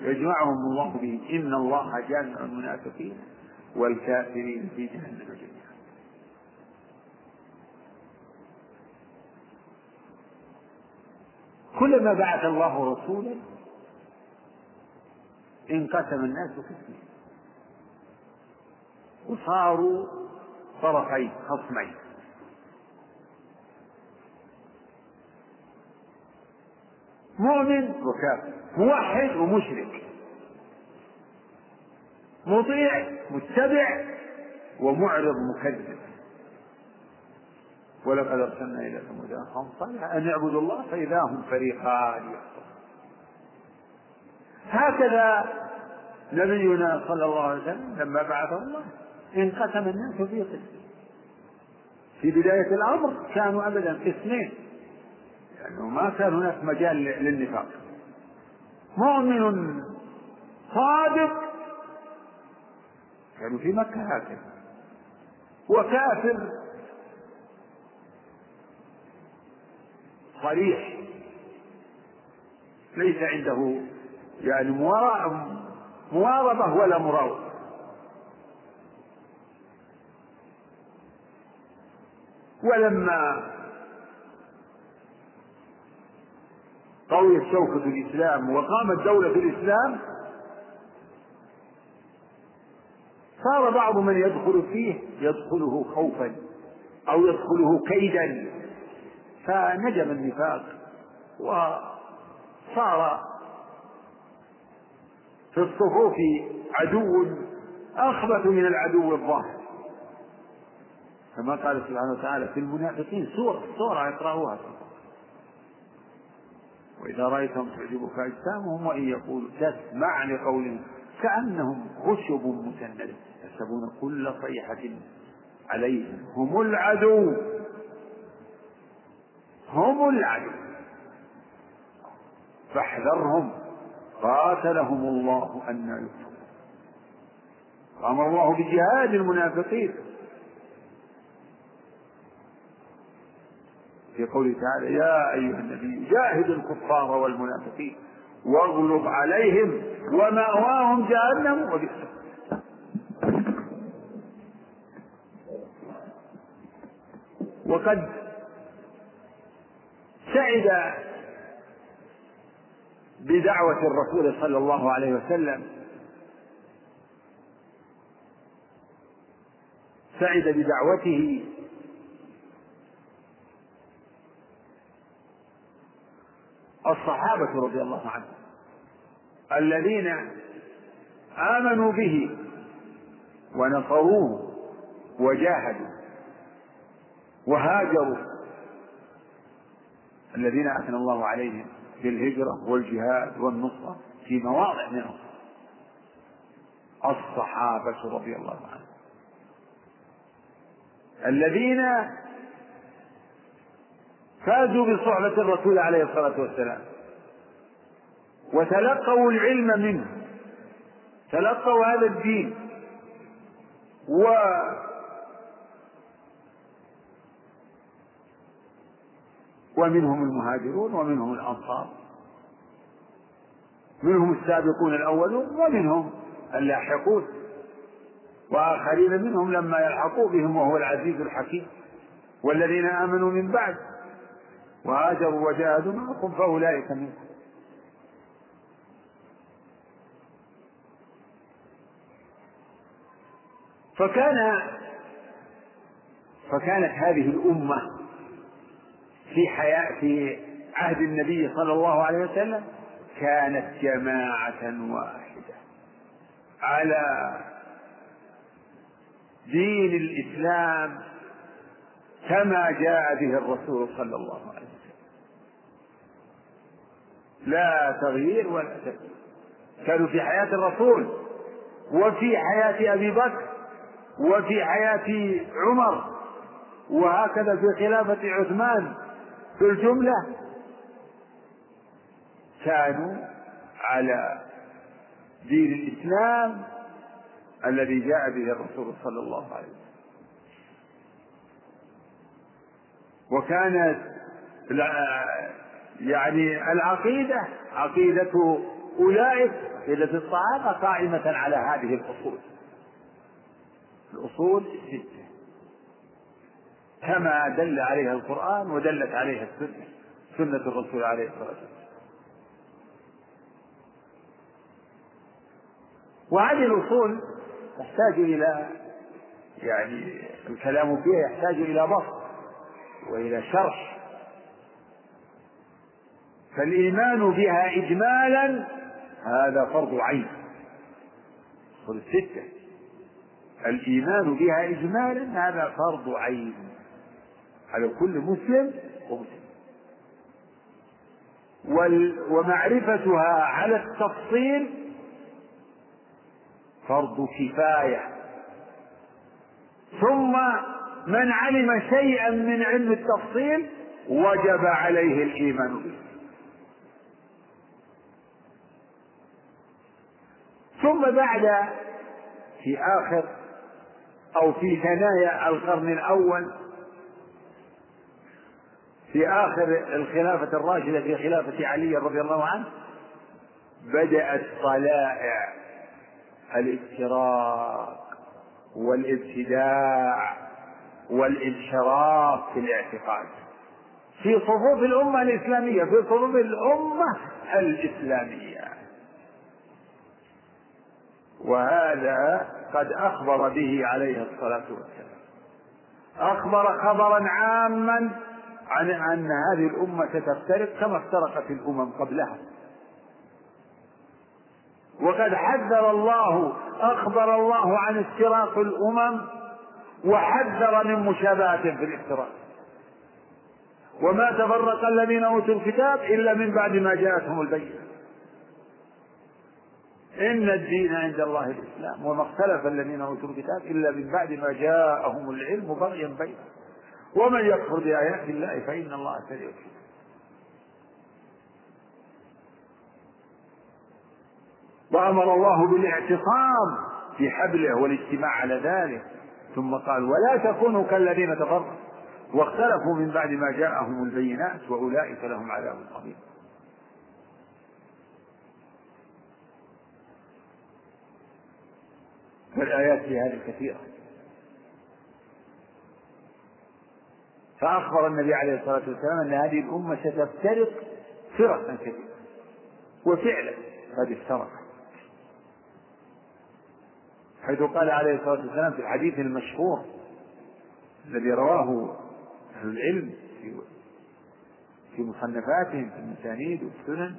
يجمعهم الله به. إن الله جامع المنافقين والكافرين في جهنم جميعا. كلما بعث الله رسولا انقسم الناس قسمين وصاروا طرفين خصمين. مؤمن وكافر موحد ومشرك. مطيع متبع ومعرض مكذب. ولقد أرسلنا إلى ثمود اخاهم صالحا. أن اعبدوا الله فإذا هم فريقان. هكذا نبينا صلى الله عليه وسلم لما بعثه الله انقسم الناس في قسم. في بداية الأمر كانوا أبدا قسمين لأنه ما كان هناك مجال للنفاق. مؤمن صادق كانوا في مكة هكذا. وكافر صريح. ليس عنده يعني مواربة ولا مراوغة ولما قويت شوكة الإسلام وقامت دولة الإسلام صار بعض من يدخل فيه يدخله خوفا أو يدخله كيدا فنجم النفاق وصار في الصفوف عدو أخبث من العدو الظاهر. كما قال سبحانه وتعالى في المنافقين سورة سورة اقرأوها وإذا رأيتهم تعجبك أجسامهم وإن يقولوا تسمع لقولهم كأنهم خشب مسندة يحسبون كل صيحة عليهم. هم العدو. هم العدو. فاحذرهم. قاتلهم الله أن يؤفكون وأمر الله بجهاد المنافقين. في قوله تعالى يا أيها النبي جاهد الكفار والمنافقين واغلب عليهم ومأواهم جهنم وبئس وقد سعد بدعوة الرسول صلى الله عليه وسلم. سعد بدعوته الصحابة رضي الله عنهم. الذين آمنوا به ونصروه وجاهدوا وهاجروا. الذين أثنى الله عليهم بالهجرة والجهاد والنصرة في مواضع منهم. الصحابة رضي الله عنهم. الذين فازوا بصحبة الرسول عليه الصلاة والسلام. وتلقوا العلم منه. تلقوا هذا الدين. و ومنهم المهاجرون ومنهم الأنصار. منهم السابقون الأولون ومنهم اللاحقون. وآخرين منهم لما يلحقوا بهم وهو العزيز الحكيم. والذين آمنوا من بعد. وهاجروا وجاهدوا معكم فأولئك منكم. فكان فكانت هذه الأمة في حياة في عهد النبي صلى الله عليه وسلم كانت جماعة واحدة على دين الإسلام كما جاء به الرسول صلى الله عليه وسلم. لا تغيير ولا تغيير. كانوا في حياة الرسول وفي حياة أبي بكر وفي حياة عمر وهكذا في خلافة عثمان في الجملة. كانوا على دين الإسلام الذي جاء به الرسول صلى الله عليه وسلم. وكانت يعني العقيدة عقيدة أولئك عقيدة الصحابة قائمة على هذه الأصول. الأصول الستة كما دل عليها القرآن ودلت عليها السنة سنة الرسول عليه الصلاة والسلام. وهذه الأصول تحتاج إلى يعني الكلام فيها يحتاج إلى بسط وإلى شرح فالإيمان بها إجمالا هذا فرض عين. الستة الإيمان بها إجمالا هذا فرض عين. على كل مسلم ومسلم. ومعرفتها على التفصيل فرض كفاية. ثم من علم شيئا من علم التفصيل وجب عليه الإيمان به. ثم بعد في آخر أو في ثنايا القرن الأول في آخر الخلافة الراشدة في خلافة علي رضي الله عنه بدأت طلائع الافتراق والابتداع والانحراف في الاعتقاد في صفوف الأمة الإسلامية في صفوف الأمة الإسلامية. وهذا قد أخبر به عليه الصلاة والسلام. أخبر خبرا عاما عن أن هذه الأمة ستفترق كما افترقت الأمم قبلها. وقد حذر الله أخبر الله عن افتراق الأمم وحذر من مشابهة في الافتراق. وما تفرق الذين أوتوا الكتاب إلا من بعد ما جاءتهم البينة. إن الدين عند الله الإسلام وما اختلف الذين أوتوا الكتاب إلا من بعد ما جاءهم العلم بغيا بينهم. ومن يكفر بآيات الله فإن الله سريع الحساب. وأمر الله بالاعتصام في حبله والاجتماع على ذلك. ثم قال ولا تكونوا كالذين تفرقوا واختلفوا من بعد ما جاءهم البينات وأولئك لهم عذاب عظيم فالآيات في هذه كثيرة. فأخبر النبي عليه الصلاة والسلام أن هذه الأمة ستفترق فرقا كثيرة وفعلا قد افترقت. حيث قال عليه الصلاة والسلام في الحديث المشهور الذي رواه أهل العلم في في مصنفاتهم في المسانيد والسنن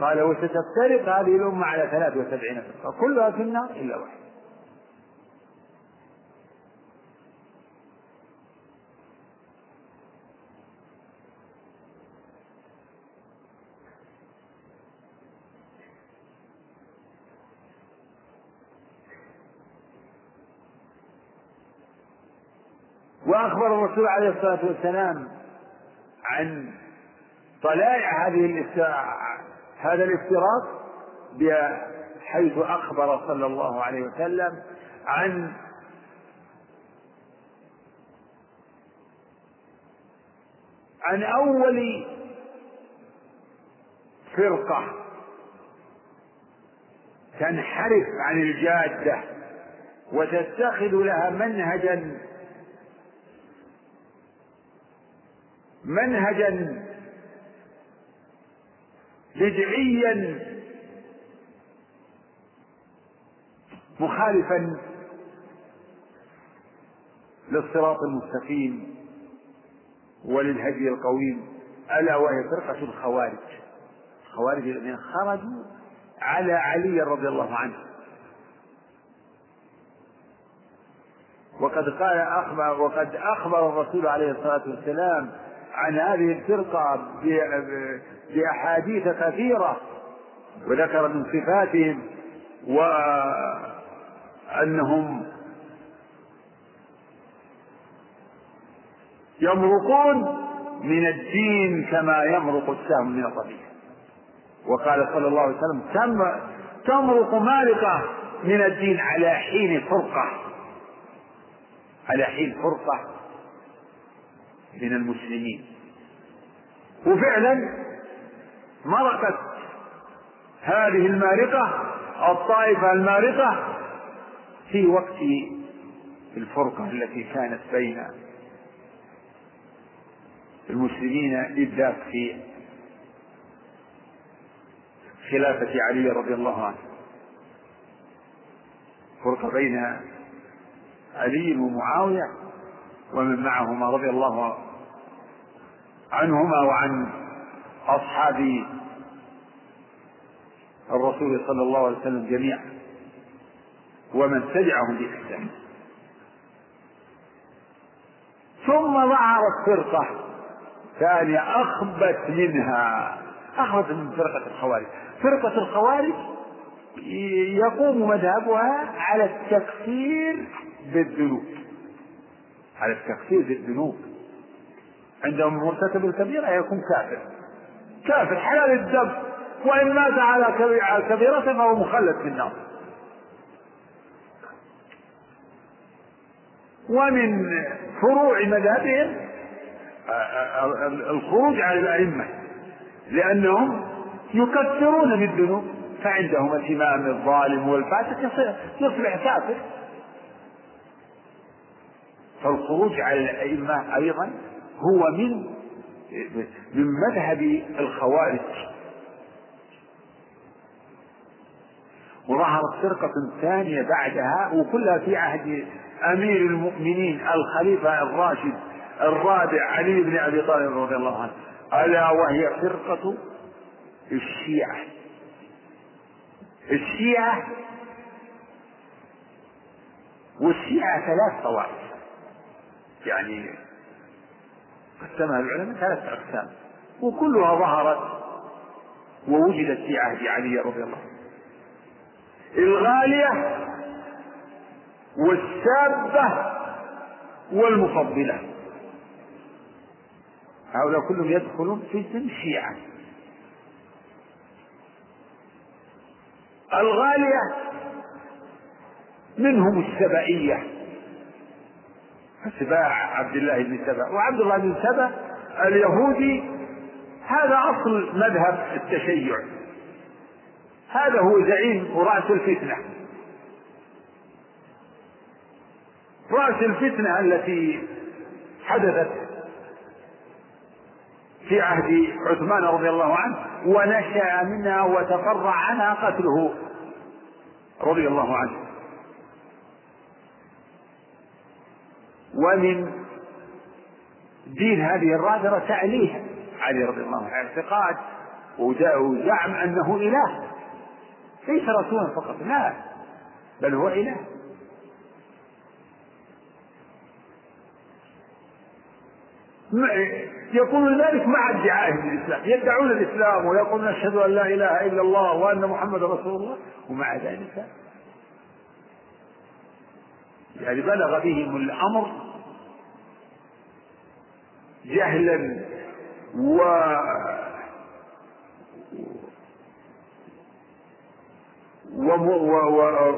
قال وستفترق هذه الأمة على ثلاث وسبعين فرقة. كلها في النار إلا واحد. وأخبر الرسول عليه الصلاة والسلام عن طلائع هذه هذا الافتراق بحيث أخبر صلى الله عليه وسلم عن عن أول فرقة تنحرف عن الجادة وتتخذ لها منهجا منهجا بدعيا مخالفا للصراط المستقيم وللهدي القويم. ألا وهي فرقة الخوارج. الخوارج الذين خرجوا على علي رضي الله عنه. وقد قال أخبر وقد أخبر الرسول عليه الصلاة والسلام عن هذه الفرقة بأحاديث كثيرة وذكر من صفاتهم وأنهم يمرقون من الدين كما يمرق السهم من الرمية وقال صلى الله عليه وسلم تمرق مارقة من الدين على حين فرقة. على حين فرقة. من المسلمين. وفعلا مرقت هذه المارقة الطائفة المارقة في وقت الفرقة التي كانت بين المسلمين بالذات في خلافة علي رضي الله عنه. فرقة بين علي ومعاوية ومن معهما رضي الله عنهما وعن أصحاب الرسول صلى الله عليه وسلم جميعا ومن تبعهم بإحسان. ثم ظهرت فرقة ثانية أخبت منها أخبت من فرقة الخوارج. فرقة الخوارج يقوم مذهبها على التكفير بالذنوب. على التكفير بالذنوب. عندهم مرتكب الكبيرة يكون كافر؟ كافر حلال الدم. وإن مات على كبيرة فهو مخلد في النار. ومن فروع مذهبهم الخروج على الأئمة لأنهم يكفرون بالذنوب فعندهم الإمام الظالم والفاسق يصبح كافر. فالخروج على الأئمة أيضا هو من من مذهب الخوارج. وظهرت فرقة ثانية بعدها وكلها في عهد أمير المؤمنين الخليفة الراشد الرابع علي بن أبي طالب رضي الله عنه. ألا وهي فرقة الشيعة. الشيعة والشيعة ثلاث طوائف. يعني قسمها العلماء ثلاث أقسام وكلها ظهرت ووجدت في عهد علي رضي الله عنه. الغالية والسابة والمفضلة. هؤلاء كلهم يدخلون في سن الشيعة. الغالية منهم السبائية اتباع عبد الله بن سبأ. وعبد الله بن سبأ اليهودي هذا أصل مذهب التشيع. هذا هو زعيم ورأس الفتنة. رأس الفتنة التي حدثت في عهد عثمان رضي الله عنه ونشأ منها وتفرع عنها قتله رضي الله عنه. ومن دين هذه الرافضة تعليه علي رضي الله عنه. اعتقاد وزعم أنه إله. ليس رسولا فقط لا بل هو إله. يقول ذلك مع ادعائهم للإسلام يدعون الإسلام ويقولون نشهد أن لا إله إلا الله وأن محمد رسول الله ومع ذلك يعني بلغ بهم الأمر جهلا و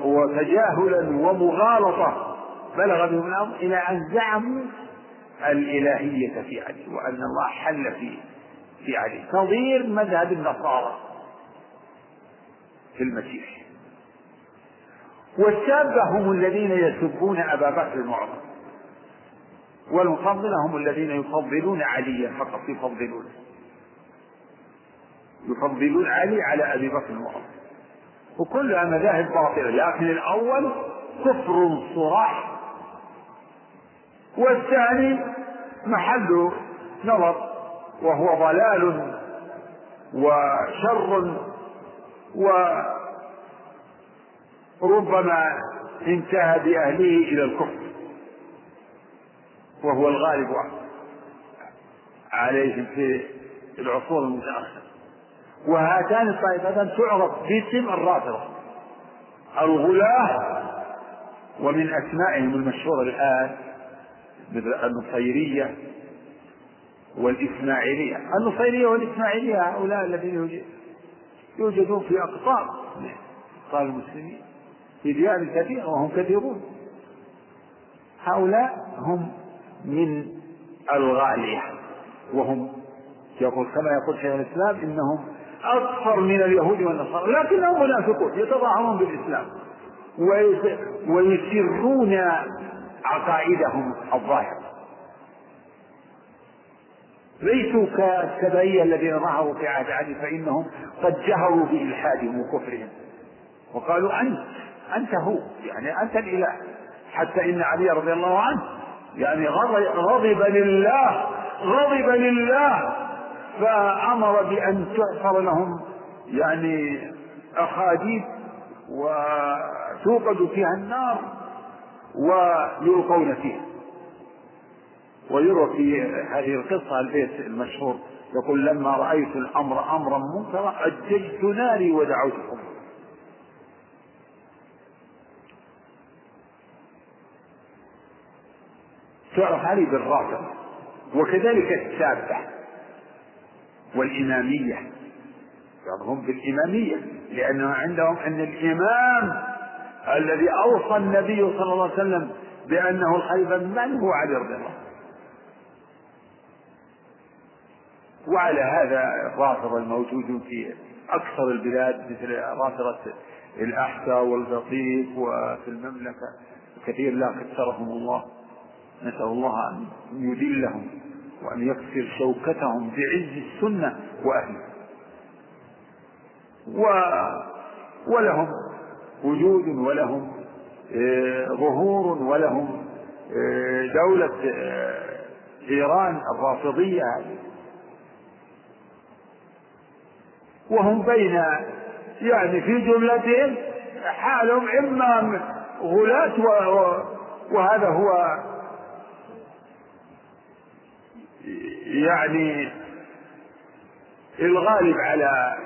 وتجاهلا ومغالطة بلغ بهم الأمر إلى أن زعموا الإلهية في علي وأن الله حل في في علي. نظير مذهب النصارى في المسيح. والسابة هم الذين يسبون أبا بكر وعمر والمفضلة هم الذين يفضلون عليا فقط يفضلونه يفضلون علي على أبي بكر وعمر. وكلها مذاهب باطلة لكن الأول كفر صراح. والثاني محل نظر وهو ضلال وشر وربما انتهى بأهله إلى الكفر. وهو الغالب عليهم في العصور المتأخرة. وهاتان الطائفتان تعرف باسم الرافضة الغلاة ومن أسمائهم المشهورة الآن مثل النصيرية والإسماعيلية. النصيرية والإسماعيلية هؤلاء الذين يوجدون في أقطار أقطار المسلمين في ديار كثيرة وهم كثيرون. هؤلاء هم من الغالية. وهم يقول كما يقول شيخ الإسلام إنهم أكثر من اليهود والنصارى لكنهم منافقون يتظاهرون بالإسلام. ويسرون عقائدهم الظاهرة. ليسوا كالسبعية الذين ظهروا في عهد علي فإنهم قد جهروا بإلحادهم وكفرهم. وقالوا أنت أنت هو يعني أنت الإله حتى إن علي رضي الله عنه يعني غضب لله غضب لله. فأمر بأن تعصر لهم يعني أخاديد وتوقد فيها النار ويلقون فيها. ويروى في هذه القصة البيت المشهور يقول لما رأيت الأمر أمرا منكرا أججت ناري ودعوتكم تعرف هذه بالرافضة وكذلك السابة والإمامية. يعرفون بالإمامية لأنه عندهم أن الإمام الذي أوصى النبي صلى الله عليه وسلم بأنه الخليفة من هو علي رضي الله وعلى هذا الرافضة الموجود في أكثر البلاد مثل رافضة الأحساء والقطيف وفي المملكة كثير لا كثرهم الله. نسأل الله أن يذلهم وأن يكسر شوكتهم بعز السنة وأهلها و ولهم وجود ولهم آه، ظهور ولهم آه، دولة آه، إيران الرافضية. وهم بين يعني في جملتهم حالهم إما غلاة وهذا هو يعني الغالب على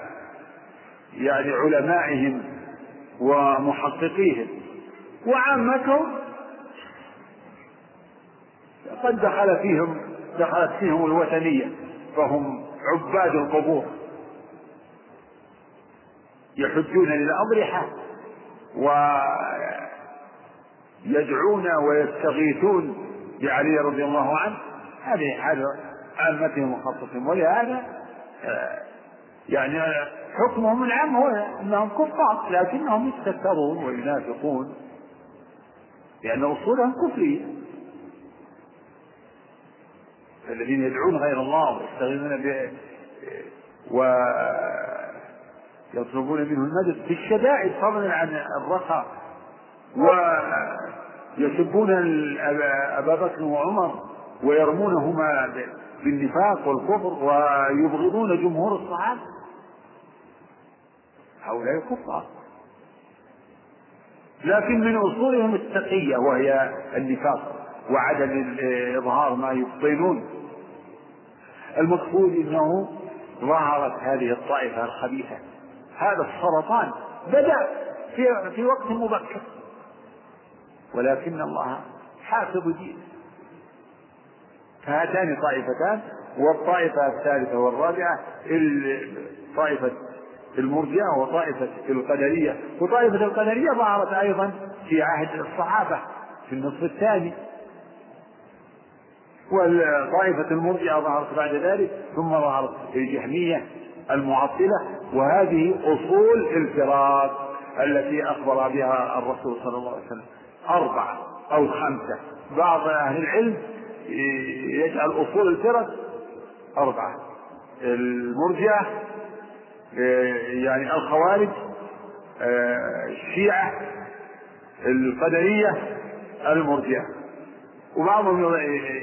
يعني علمائهم ومحققيهم. وعامتهم قد دخل فيهم دخلت فيهم الوثنية فهم عباد القبور. يحجون للأضرحة ويدعون ويستغيثون بعلي رضي الله عنه. هذه حال عامتهم وخاصتهم ولهذا آه، يعني حكمهم العام هو إنهم كفار لكنهم يستكبرون وينافقون لأن أصولهم كفرية. الذين يدعون غير الله ويستغيثون به ويطلبون منه المدد في الشدائد فضلا عن الرخاء ويسبون أبا بكر وعمر ويرمونهما بالنفاق والكفر ويبغضون جمهور الصحابة. هؤلاء كفار لكن من أصولهم التقية وهي النفاق وعدم إظهار ما يبطنون. المقصود أنه ظهرت هذه الطائفة الخبيثة. هذا السرطان بدأ في في وقت مبكر. ولكن الله حافظ دينه. فهاتان طائفتان والطائفة الثالثة والرابعة طائفة المرجئة وطائفة القدرية. وطائفة القدرية ظهرت أيضا في عهد الصحابة في النصف الثاني. وطائفة المرجئة ظهرت بعد ذلك ثم ظهرت الجهمية المعطلة. وهذه أصول الفراق التي أخبر بها الرسول صلى الله عليه وسلم. أربعة أو خمسة. بعض أهل العلم يجعل أصول الفرق أربعة. المرجئة يعني الخوارج الشيعة القدرية المرجئة وبعضهم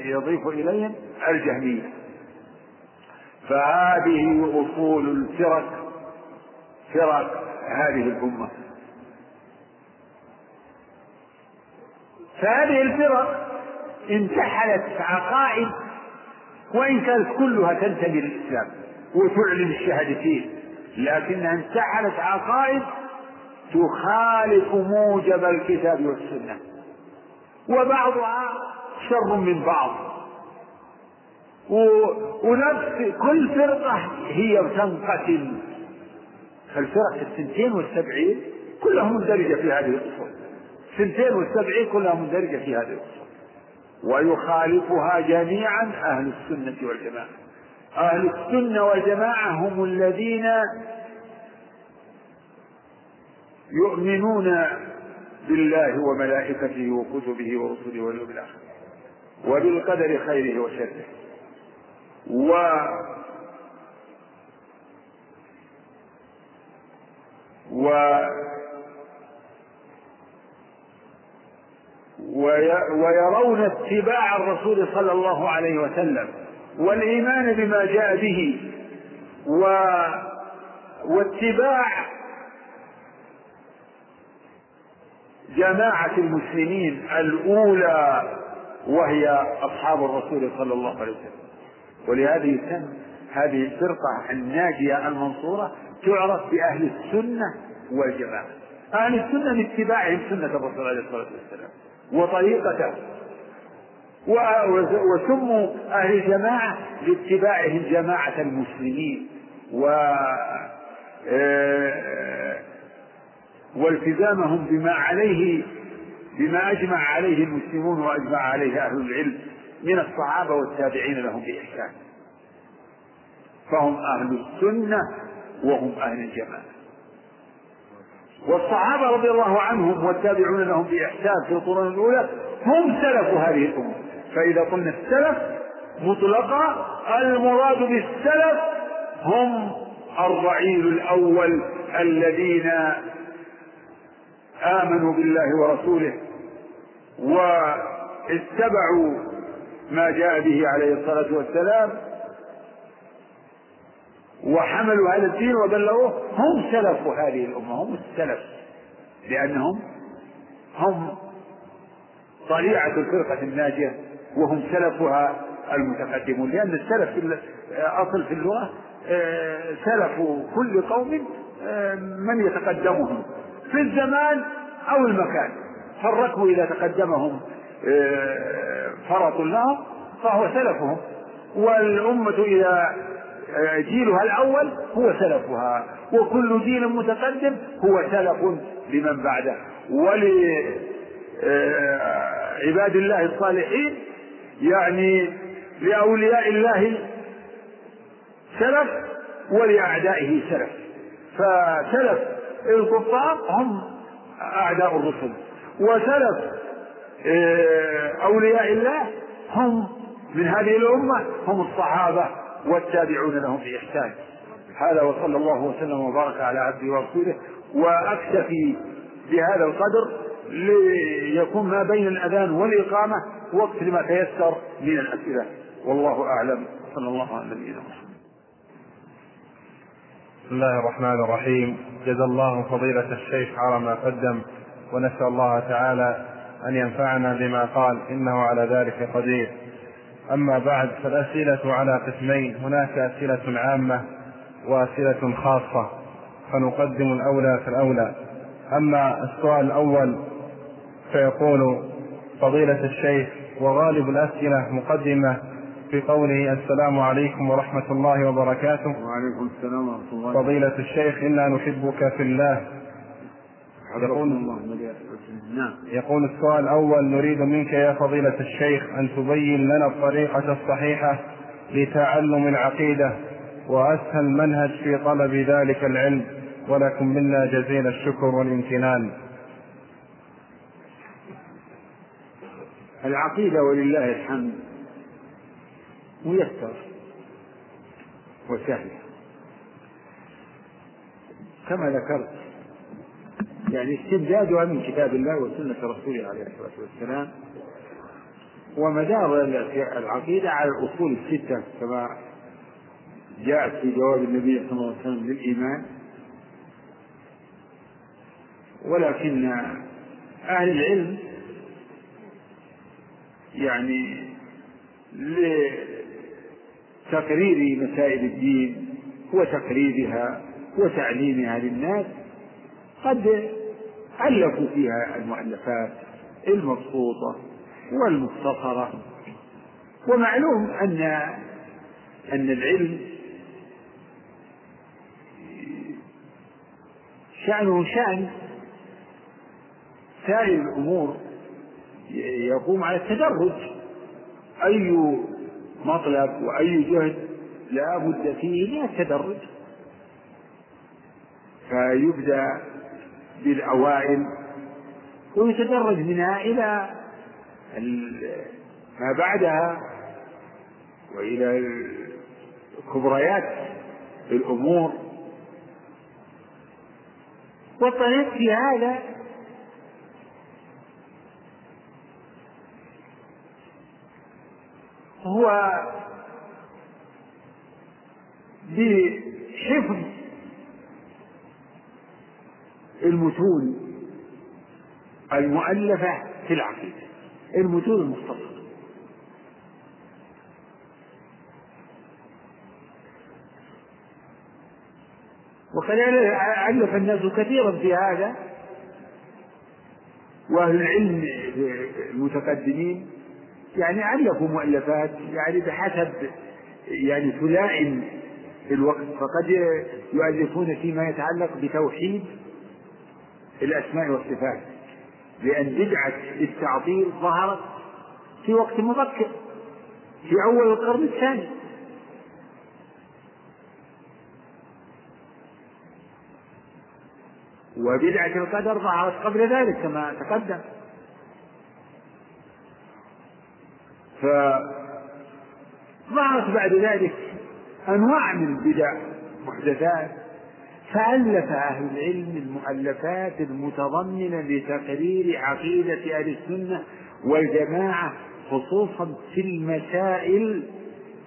يضيف إليهم الجهمية. فهذه أصول الفرق فرق هذه الأمة. فهذه الفرق انتحلت عقائد وإن كانت كلها تنتمي للإسلام وتعلن الشهادتين لكنها انتحلت عقائد تخالف موجب الكتاب والسنة. وبعضها شر من بعض. ونفس كل فرقة هي تنقسم فالفرق السنتين والسبعين كلها مندرجة في هذه الأصول. سنتين والسبعين كلها مندرجة في هذه الأصول. ويخالفها جميعا أهل السنة والجماعة. أهل السنة والجماعة هم الذين يؤمنون بالله وملائكته وكتبه ورسله واليوم الآخر وبالقدر خيره وشره. و و ويرون اتباع الرسول صلى الله عليه وسلم والإيمان بما جاء به و واتباع جماعة المسلمين الأولى وهي أصحاب الرسول صلى الله عليه وسلم. ولهذه السنة هذه الفرقة الناجية المنصورة تعرف بأهل السنة والجماعة. أهل السنة لاتباعهم سنة الرسول عليه الصلاة والسلام. وطريقته وسموا أهل الجماعة لاتباعهم جماعة المسلمين. و والتزامهم بما عليه بما أجمع عليه المسلمون وأجمع عليه أهل العلم من الصحابة والتابعين لهم بإحسان. فهم أهل السنة وهم أهل الجماعة. والصحابة رضي الله عنهم والتابعون لهم بإحسان في القرون الأولى هم سلف هذه الأمة. فإذا قلنا السلف مطلقا المراد بالسلف هم الرعيل الأول الذين آمنوا بالله ورسوله واتبعوا ما جاء به عليه الصلاة والسلام. وحملوا هذا الدين وبلغوه. هم سلف هذه الأمة هم السلف. لأنهم هم طليعة الفرقة الناجية وهم سلفها المتقدمون. لأن السلف أصل في اللغة آه، سلف كل قوم آه، من يتقدمهم في الزمان أو المكان. فالركب إذا تقدمهم آه، فرط لهم فهو سلفهم. والأمة إذا جيلها الأول هو سلفها وكل جيل متقدم هو سلف لمن بعده. ولعباد الله الصالحين يعني لأولياء الله سلف ولأعدائه سلف. فسلف الكفار هم أعداء الرسل وسلف آه، أولياء الله هم من هذه الأمة هم الصحابة. والتابعون لهم بإحسان. هذا وصلى الله وسلم وبارك على عبده ورسوله. وأكتفي بهذا القدر ليكون ما بين الأذان والإقامة وقت لما تيسر من الأسئلة. والله أعلم. صلى الله على نبينا محمد. بسم الله الرحمن الرحيم. جزا الله فضيلة الشيخ على ما قدم ونسأل الله تعالى أن ينفعنا بما قال إنه على ذلك قدير. أما بعد فالأسئلة على قسمين. هناك أسئلة عامة وأسئلة خاصة فنقدم الأولى فالأولى أما السؤال الأول فيقول فضيلة الشيخ وغالب الأسئلة مقدمة في قوله السلام عليكم ورحمة الله وبركاته. وعليكم السلام ورحمة الله. فضيلة الشيخ إنا نحبك في الله. يقول الله نعم. يقول السؤال الأول نريد منك يا فضيلة الشيخ أن تبين لنا الطريقة الصحيحة لتعلم العقيدة وأسهل منهج في طلب ذلك العلم ولكم منا جزيل الشكر والامتنان. العقيدة ولله الحمد ميسر وسهل كما ذكرت يعني استمدادها من كتاب الله وسنة رسوله عليه الصلاة والسلام ومدار العقيدة على الأصول الستة كما جاءت في جواب النبي صلى الله عليه وسلم للإيمان. ولكن أهل العلم يعني لتقرير مسائل الدين وتقريرها وتعليمها للناس قد ألفوا فيها المؤلفات المبسوطة والمختصرة. ومعلوم أن أن العلم شأنه شأن سائر الأمور يقوم على التدرج. أي مطلب وأي جهد لا بد فيه من التدرج. فيبدأ بالأوائل ويتدرج منها إلى ما بعدها وإلى كبريات الأمور. والطريق في هذا هو بحفظ المتون المؤلفة في العقيدة. المتون المختصرة وقد ألف الناس كثيرا في هذا وأهل العلم المتقدمين يعني ألفوا مؤلفات يعني بحسب يعني تلائم الوقت فقد يؤلفون فيما يتعلق بتوحيد الأسماء والصفات. لأن بدعة التعطيل ظهرت في وقت مبكر في أول القرن الثاني. وبدعة القدر ظهرت قبل ذلك كما تقدم. فظهرت بعد ذلك أنواع من البدع محدثات فألف أهل العلم المؤلفات المتضمنة لتقرير عقيدة أهل السنة والجماعة خصوصا في المسائل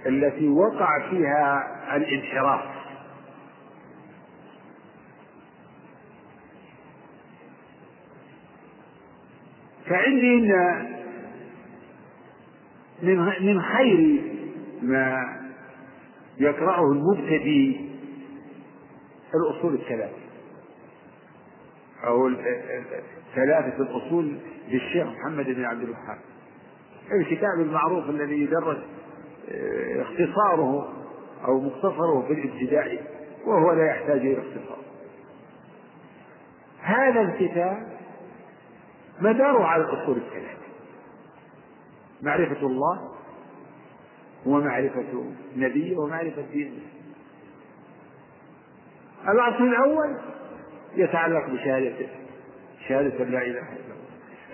التي وقع فيها الانحراف. فعندي إن من خير ما يقرأه المبتدئ الأصول الثلاثة. أو ثلاثة الأصول للشيخ محمد بن عبد الوهاب. الكتاب المعروف الذي يدرس آه، اختصاره أو مختصره في الابتدائي وهو لا يحتاج إلى اختصار. هذا الكتاب مداره على الأصول الثلاثة. معرفة الله ومعرفة نبيه ومعرفة دينه. الأصل الأول يتعلق بشهادة شهادة لا إله إلا الله.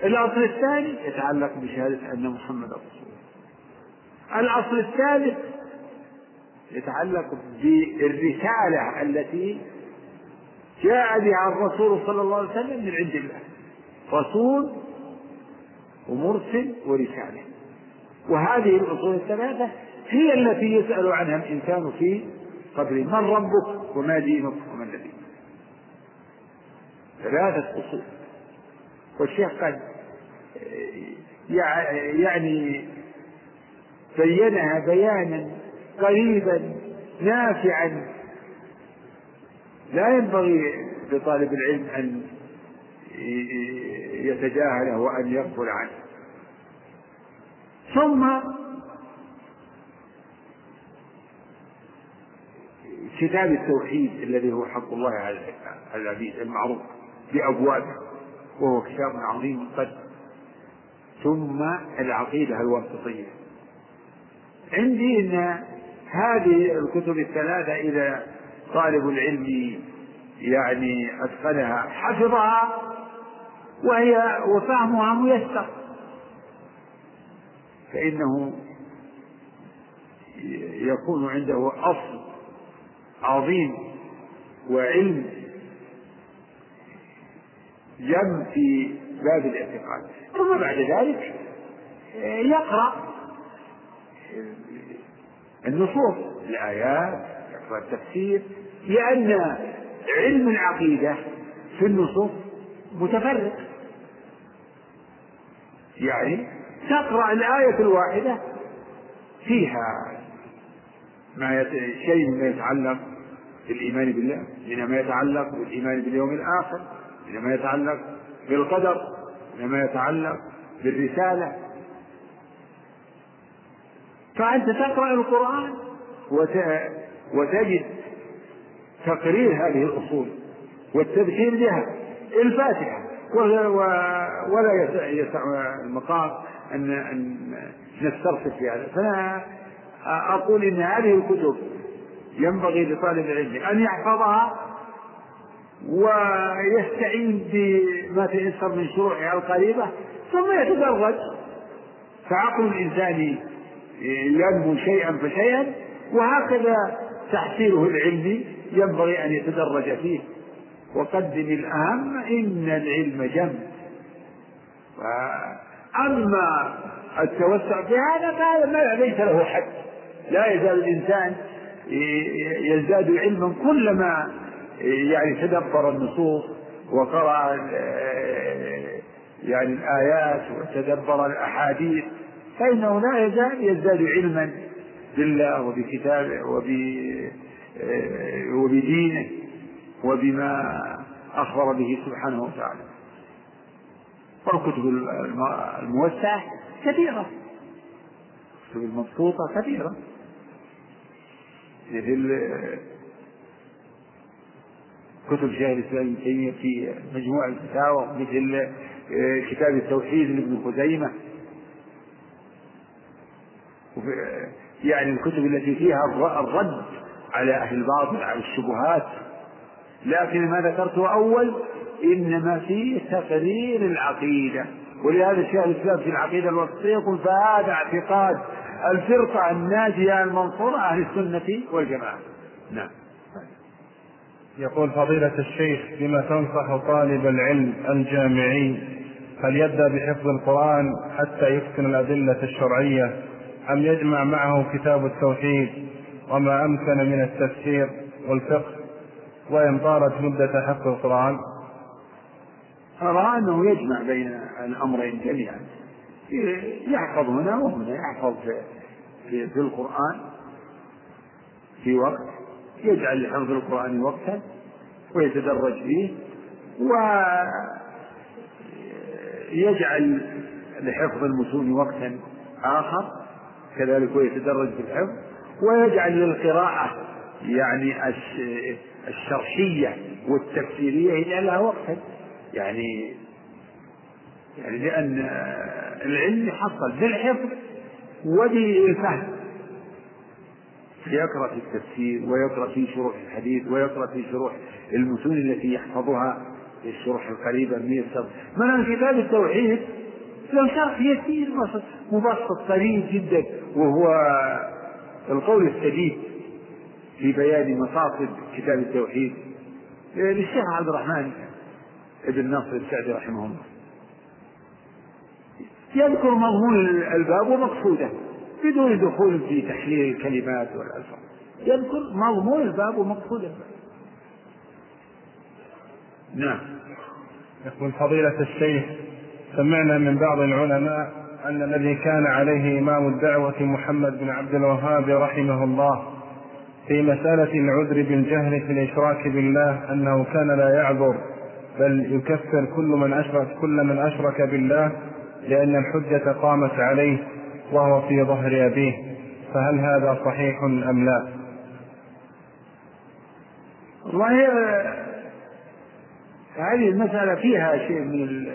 الأصل الثاني يتعلق بشهادة أن محمد رسول الله. الأصل الثالث يتعلق بالرسالة التي جاء بها الرسول صلى الله عليه وسلم من عند الله. رسول ومرسل ورسالة. وهذه الأصول الثلاثة هي التي يسأل عنها الإنسان في قبره. من ربك؟ وما دينك وما الذي ثلاثة أصول والشيخ قد يعني بينها بيانا قريبا نافعا. لا ينبغي لطالب العلم أن يتجاهله وأن يغفل عنه. ثم كتاب التوحيد الذي هو حق الله على العبيد المعروف بأبوابه وهو كتاب عظيم قد ثم العقيدة الواسطية. عندي أن هذه الكتب الثلاثة إذا طالب العلم يعني أتقنها حفظها وهي وفهمها ميسر. فإنه يكون عنده أصل عظيم وعلم جم في باب الاعتقاد. ثم بعد ذلك يقرأ النصوص الآيات يقرأ التفسير لأن علم العقيدة في النصوص متفرق. يعني تقرأ الآية الواحدة فيها ما يت... شيء مما يتعلق بالإيمان بالله من ما يتعلق بالإيمان باليوم الآخر من ما يتعلق بالقدر من ما يتعلق بالرسالة. فأنت تقرأ القرآن وت... وتجد تقرير هذه الأصول والتبشير بها الفاتحة. ولا, ولا يسع المقام أن أن نسترسل في هذا. فأنا أقول إن هذه الكتب ينبغي لطالب العلم أن يحفظها ويستعين بما تيسر من شروحها القريبة ثم يتدرج فعقل الإنسان ينمو شيئا فشيئا وهكذا تحصيله العلمي ينبغي أن يتدرج فيه. وقدم الأهم إن العلم جم أما التوسع في هذا فهذا ليس له حد. لا يزال الإنسان يزداد علما كلما يعني تدبر النصوص وقرأ يعني الآيات وتدبر الأحاديث فإنه لا يزال يزداد علما بالله وبكتابه وب وبدينه وبما أخبر به سبحانه وتعالى. والكتب الموسعة كثيرة الكتب المبسوطة كثيرة كتب شيخ الإسلام ابن تيمية في مجموع الفتاوى مثل كتاب التوحيد لابن خزيمة. يعني الكتب التي فيها الرد على أهل الباطل على الشبهات. لكن ما ذكرته أول إنما فيه تقرير العقيدة. ولهذا الشيخ الإسلام في العقيدة الوسطية يقول فهذا اعتقاد الفرقه الناجية المنصورة أهل السنة والجماعة. نعم. يقول فضيلة الشيخ بما تنصح طالب العلم الجامعي هل يبدأ بحفظ القرآن حتى يتقن الأدلة الشرعية؟ أم يجمع معه كتاب التوحيد؟ وما أمكن من التفسير والفقه؟ وإن طالت مدة حفظ القرآن؟ أرى أنه يجمع بين الأمرين جميعا. يحفظ هنا وهنا يحفظ في, في القرآن في وقت يجعل لحفظ القرآن وقتا ويتدرج فيه ويجعل لحفظ المتون وقتا آخر كذلك ويتدرج في الحفظ ويجعل للقراءة يعني الشرحية والتفسيرية يجعل لها وقتا. يعني يعني لأن العلم يحصل بالحفظ وبالفهم. يقرأ في التفسير ويقرأ في شروح الحديث ويقرأ في شروح المتون التي يحفظها الشروح القريبة من السر مثلا كتاب التوحيد له شرح يسير مبسط قليل جدا وهو القول السديد في بيان مقاصد كتاب التوحيد للشيخ عبد الرحمن ابن ناصر السعدي رحمه الله. يذكر مضمون الباب ومقصوده بدون دخول في تحليل الكلمات والألفاظ. يذكر مضمون الباب ومقصود الباب نعم. يقول فضيلة الشيخ سمعنا من بعض العلماء أن الذي كان عليه إمام الدعوة محمد بن عبد الوهاب رحمه الله في مسألة العذر بالجهل في الإشراك بالله أنه كان لا يعذر بل يكفر كل من أشرك كل من أشرك بالله لأن الحجة قامت عليه وهو في ظهر أبيه فهل هذا صحيح أم لا؟ والله هذه المسألة فيها شيء من ال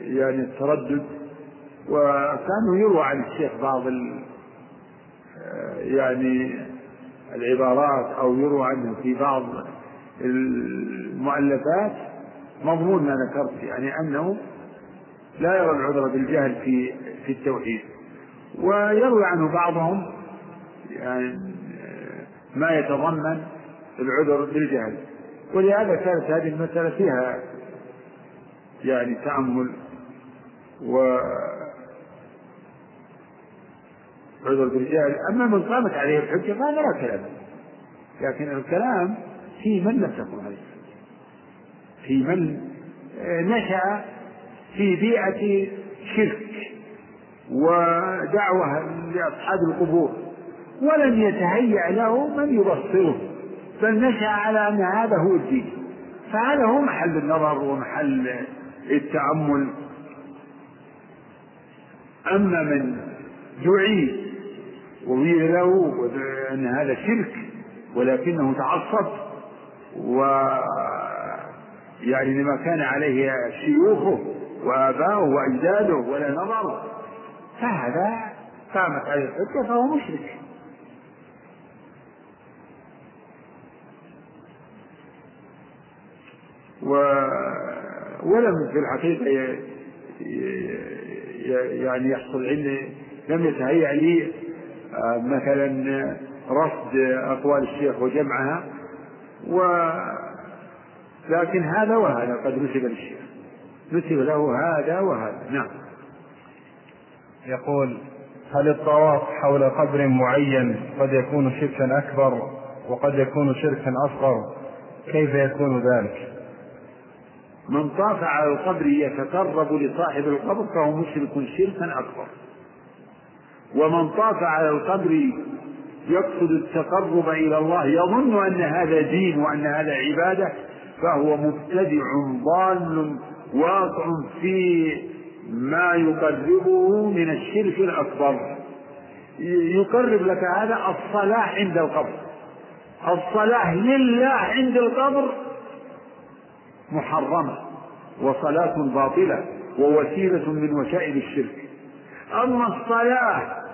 يعني التردد وكانوا يروى عن الشيخ بعض ال يعني العبارات أو يروى عنه في بعض المؤلفات مضمون ما ذكرت يعني أنه لا يرى العذر بالجهل في في التوحيد. ويروي عنه بعضهم يعني ما يتضمن العذر بالجهل. ولهذا كانت هذه المسألة فيها يعني تأمل و عذر بالجهل. أما من قامت عليه الحجة فهذا لا كلام. لكن الكلام في من لم تكن عليه. في من نشأ في بيئة شرك ودعوة لأصحاب القبور ولم يتهيأ له من يبصره بل نشأ على أن هذا هو الدين. فهذا هو محل النظر ومحل التأمل. أما من دعي وقيل له أن هذا شرك ولكنه تعصب و يعني لما كان عليه شيوخه وآباؤه وأجداده ولا نظر. فهذا قامت عليه الحجة فهو مشرك. و ولم في الحقيقة يعني يحصل عندي لم يتهيأ لي آه، مثلا رصد أقوال الشيخ وجمعها و لكن هذا وهذا قد نسب للشيخ. نسب له هذا وهذا. نعم. يقول هل الطواف حول قبر معين قد يكون شركا أكبر وقد يكون شركا أصغر؟ كيف يكون ذلك؟ من طاف على القبر يتقرب لصاحب القبر فهو مشرك شركا أكبر. ومن طاف على القبر يقصد التقرب إلى الله يظن أن هذا دين وأن هذا عبادة فهو مبتدع ضال واقع في ما يقربه من الشرك الأكبر يقرب لك هذا الصلاة عند القبر. الصلاة لله عند القبر محرمة وصلاة باطلة ووسيلة من وسائل الشرك. أما الصلاة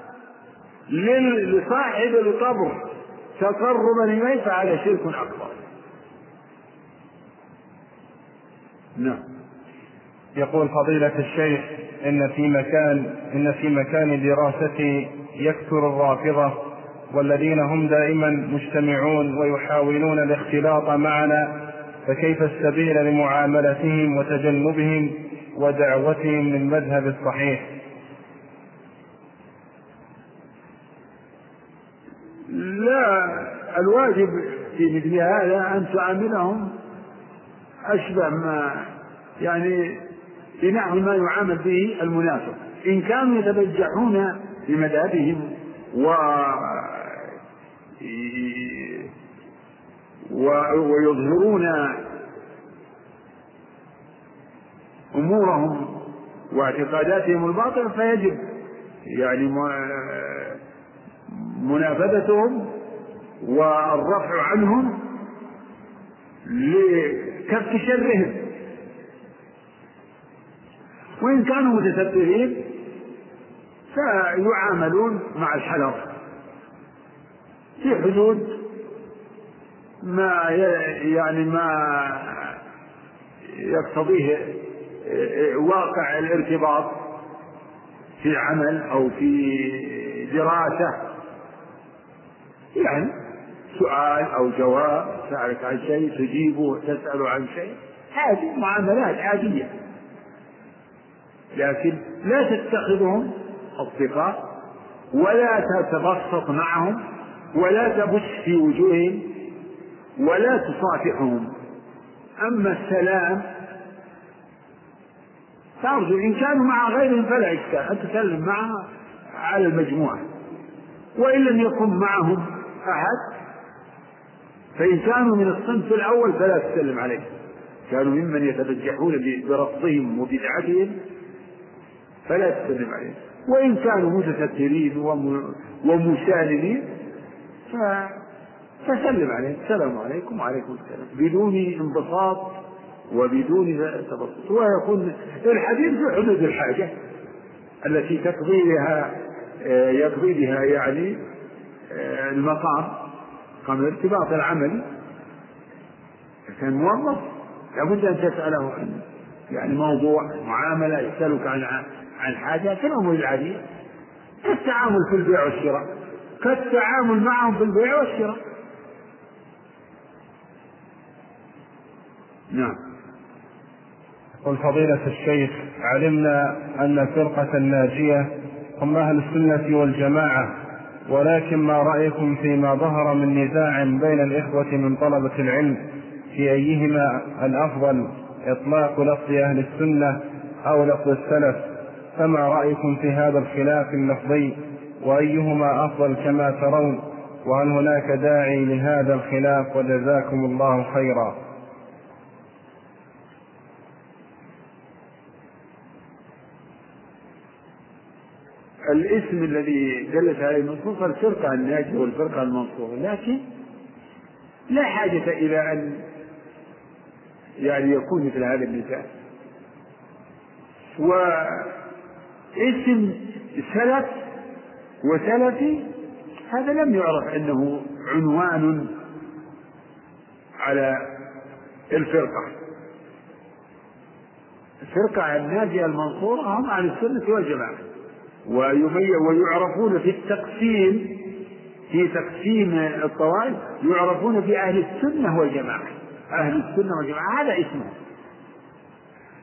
لصاحب القبر تقربا إليه فهذا شرك أكبر. نعم. يقول فضيلة الشيخ إن في مكان إن في مكان دراستي يكثر الرافضة والذين هم دائما مجتمعون ويحاولون الاختلاط معنا فكيف السبيل لمعاملتهم وتجنبهم ودعوتهم للمذهب الصحيح؟ لا الواجب في مثل هذا أن تعاملهم أشبه ما يعني بنحو ما يعامل به المنافق. إن كانوا يتبجحون بمذهبهم و ويظهرون أمورهم واعتقاداتهم الباطلة فيجب يعني منافذتهم والرفع عنهم لكف شرهم. وإن كانوا متسببين فيعاملون مع الحذر. في حدود ما يعني ما يقتضيه واقع الارتباط في عمل أو في دراسة. يعني سؤال أو جواب سالك عن شيء تجيبه تسال عن شيء. هذه معاملات عادية. لكن لا تتخذهم أصدقاء ولا تتبسط معهم ولا تبش في وجوههم ولا تصافحهم. أما السلام ترجو إن كانوا مع غيرهم فلا إشكال أن تسلم معه على المجموعة. وإن لم يكن معهم أحد فإن كانوا من الصنف الأول فلا تسلم عليهم كانوا ممن يتبجحون برفضهم وبدعتهم فلا تسلم عليهم وإن كانوا متسترين ومسالمين فسلم عليهم السلام عليكم وعليكم السلام. بدون انبساط وبدون تبسط. ويكون الحديث في حدود الحاجة التي تقضي بها يقضي بها يعني المقام قام الارتباط العملي كان موظف لابد أن تسأله عن يعني موضوع معاملة يسألك عن عن حاجة في الأمور العاديه كالتعامل في البيع والشراء. كالتعامل معهم في البيع والشراء. نعم. قل فضيلة الشيخ علمنا أن الفرقة الناجية هم أهل السنة والجماعة ولكن ما رأيكم فيما ظهر من نزاع بين الإخوة من طلبة العلم؟ في أيهما الأفضل إطلاق لفظ أهل السنة أو لفظ السلف؟ فما رأيكم في هذا الخلاف اللفظي وأيهما أفضل كما ترون؟ وهل هناك داعي لهذا الخلاف وجزاكم الله خيرا. الاسم الذي دلت عليه النصوص الفرقة الناجية والفرقة المنصورة لكن لا حاجة إلى أن يعني يكون مثل هذا المثال. واسم سلف وسلفي هذا لم يعرف أنه عنوان على الفرقة. الفرقة الناجية المنصورة هم عن السنة والجماعة. ويعرفون في التقسيم في تقسيم الطوائف يعرفون بأهل السنة والجماعة. أهل السنة والجماعة هذا اسمه.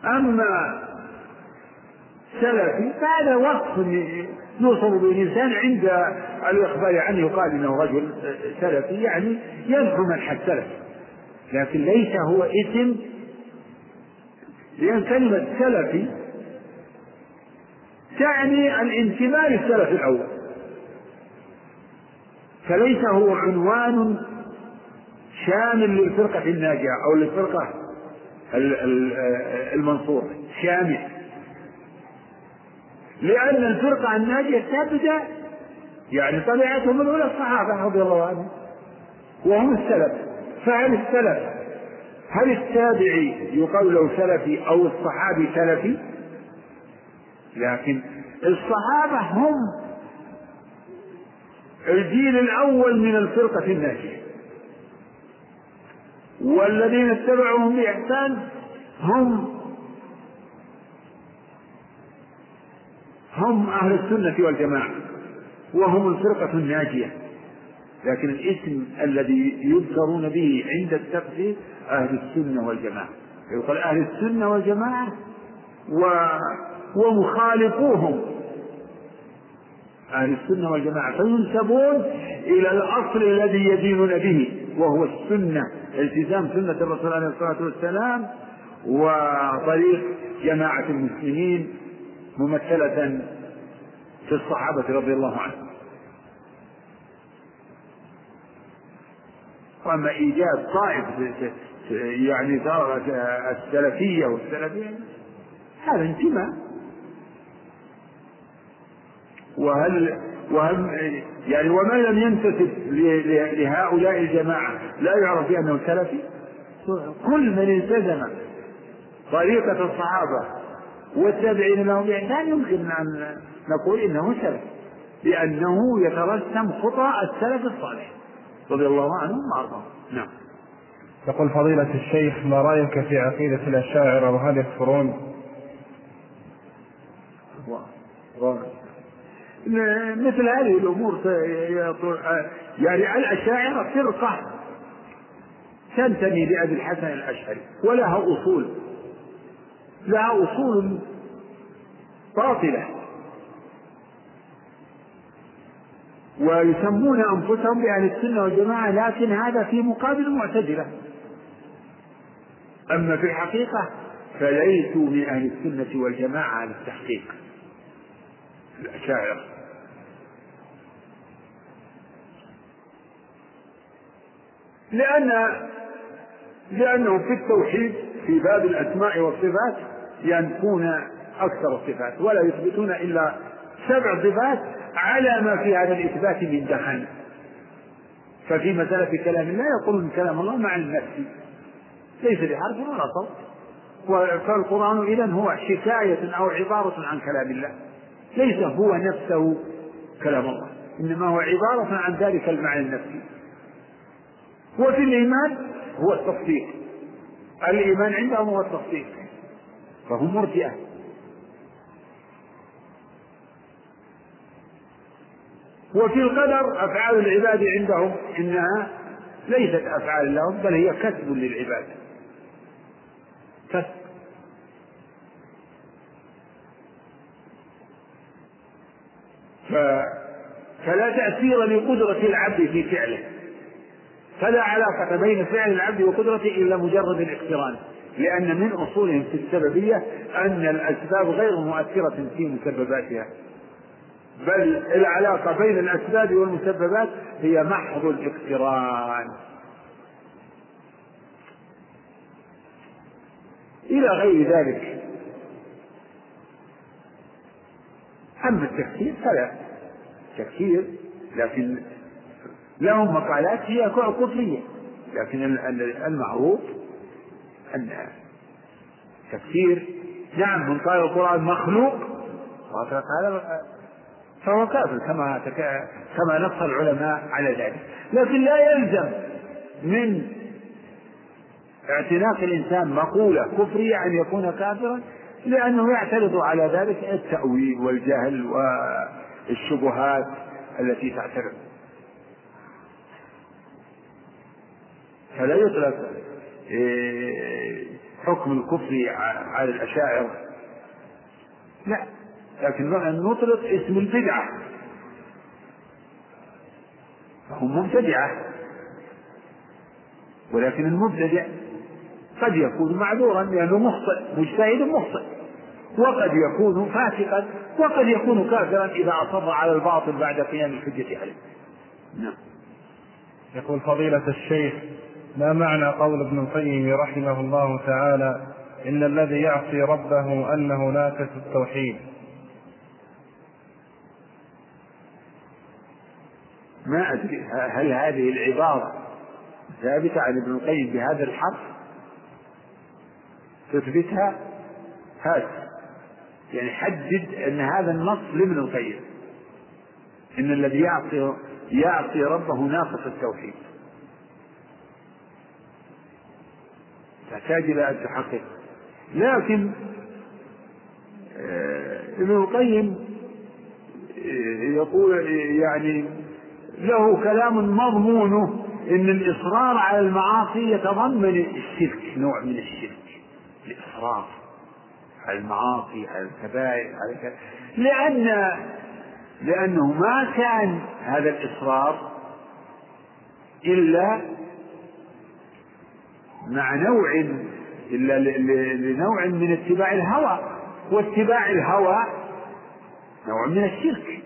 أما سلفي فهذا وصف يوصف به الإنسان عند الإخبار عنه يقال إنه رجل سلفي يعني يذكر منح السلف لكن ليس هو اسم لأن كلمة سلفي تعني الانتماء للسلف الأول. فليس هو عنوان شامل للفرقة الناجية أو للفرقة المنصورة شامل لأن الفرقة الناجية تبدأ يعني طبيعتهم الأولى الصحابة رضي الله عنهم. وهم السلف. فهل السلف هل التابعي يقال له سلفي أو الصحابي سلفي؟ لكن الصحابة هم الجيل الأول من الفرقة الناجية. والذين اتبعوهم بإحسان هم هم أهل السنة والجماعة وهم الفرقة الناجية. لكن الاسم الذي يذكرون به عند التقدير أهل السنة والجماعة. يقول أهل السنة والجماعة و ومخالفوهم. أهل السنة والجماعة فينسبون إلى الأصل الذي يدينون به وهو السنة التزام سنة الرسول عليه الصلاة والسلام وطريق جماعة المسلمين ممثلة في الصحابة رضي الله عنهم. وأما إيجاد طائفة يعني السلفية والسلفية هذا انتماء. وهل وهم يعني ومن لم ينتسب لهؤلاء الجماعة لا يعرف بأنه سلفي؟ كل من التزم طريقة الصحابة والتابعين لهم بإحسان يمكن أن نقول إنه سلف لأنه يترسم خطى السلف الصالح رضي الله عنهم وأرضاهم. نعم. يقول فضيلة الشيخ ما رأيك في عقيدة الأشاعرة وهل يكفرون؟ مثل هذه الأمور يعني الأشاعرة فرقة تنتمي لأبي الحسن الأشعري ولها أصول. لها أصول باطلة. ويسمون أنفسهم بأهل السنة والجماعة لكن هذا في مقابل المعتزله أما في الحقيقة فليسوا من أهل السنة والجماعة على التحقيق. الأشاعرة. لأن لأنهم في التوحيد في باب الأسماء والصفات ينفون أكثر الصفات ولا يثبتون إلا سبع صفات على ما في هذا الإثبات من دخن ففي مسألة كلام الله يقولون كلام الله مع النفس. ليس بحرف ولا صوت. فالقرآن إذا هو حكاية أو عبارة عن كلام الله. ليس هو نفسه كلام الله. إنما هو عبارة عن ذلك المعنى النفسي. وفي الإيمان هو التصديق. الإيمان عندهم هو التصديق. فهم مرجئة. وفي القدر أفعال العباد عندهم إنها ليست أفعال لهم بل هي كسب للعباد. كسب. فلا تأثير لقدرة العبد في فعله. فلا علاقة بين فعل العبد وقدرته إلا مجرد الاقتران لأن من أصولهم في السببية أن الأسباب غير مؤثرة في مسبباتها. بل العلاقة بين الأسباب والمسببات هي محض الاقتران. إلى غير ذلك أما التفسير فلا. تفسير لكن لهم مقالات هي كفرية لكن المعروف أن تفسير نعم من قال القرآن مخلوق. هذا فهو كافر كما كما نص العلماء على ذلك. لكن لا يلزم من اعتناق الإنسان مقولة كفرية أن يكون كافرا لأنه يعترض على ذلك التأويل والجهل والشبهات التي تعترض. فلا يطلق إيه، حكم الكفر على الأشاعرة. لا. لكن نطلق اسم البدعة. فهم مبتدعة. ولكن المبتدع قد يكون معذورا لأنه مخطئ مجتهد مخطئ. وقد يكون فاسقا وقد يكون كافرا إذا أصر على الباطل بعد قيام الحجة عليه. نعم. يقول فضيلة الشيخ ما معنى قول ابن القيم رحمه الله تعالى إن الذي يعصي ربه أنه ناكس التوحيد؟ ما أدري هل هذه العبارة ثابتة عن ابن القيم بهذا الحرف؟ تثبتها؟ هات. يعني حدد أن هذا النص لابن القيم. إن الذي يعصي يعصي ربه ناقص التوحيد. تحتاج إلى أن تحقق. لكن آه، ابن القيم آه، يقول يعني له كلام مضمونه إن الإصرار على المعاصي يتضمن الشرك نوع من الشرك الإصرار على المعاصي على الكبائر على كذا لأن لأنه ما كان هذا الإصرار إلا مع نوع إلا لنوع من اتباع الهوى واتباع الهوى نوع من الشرك.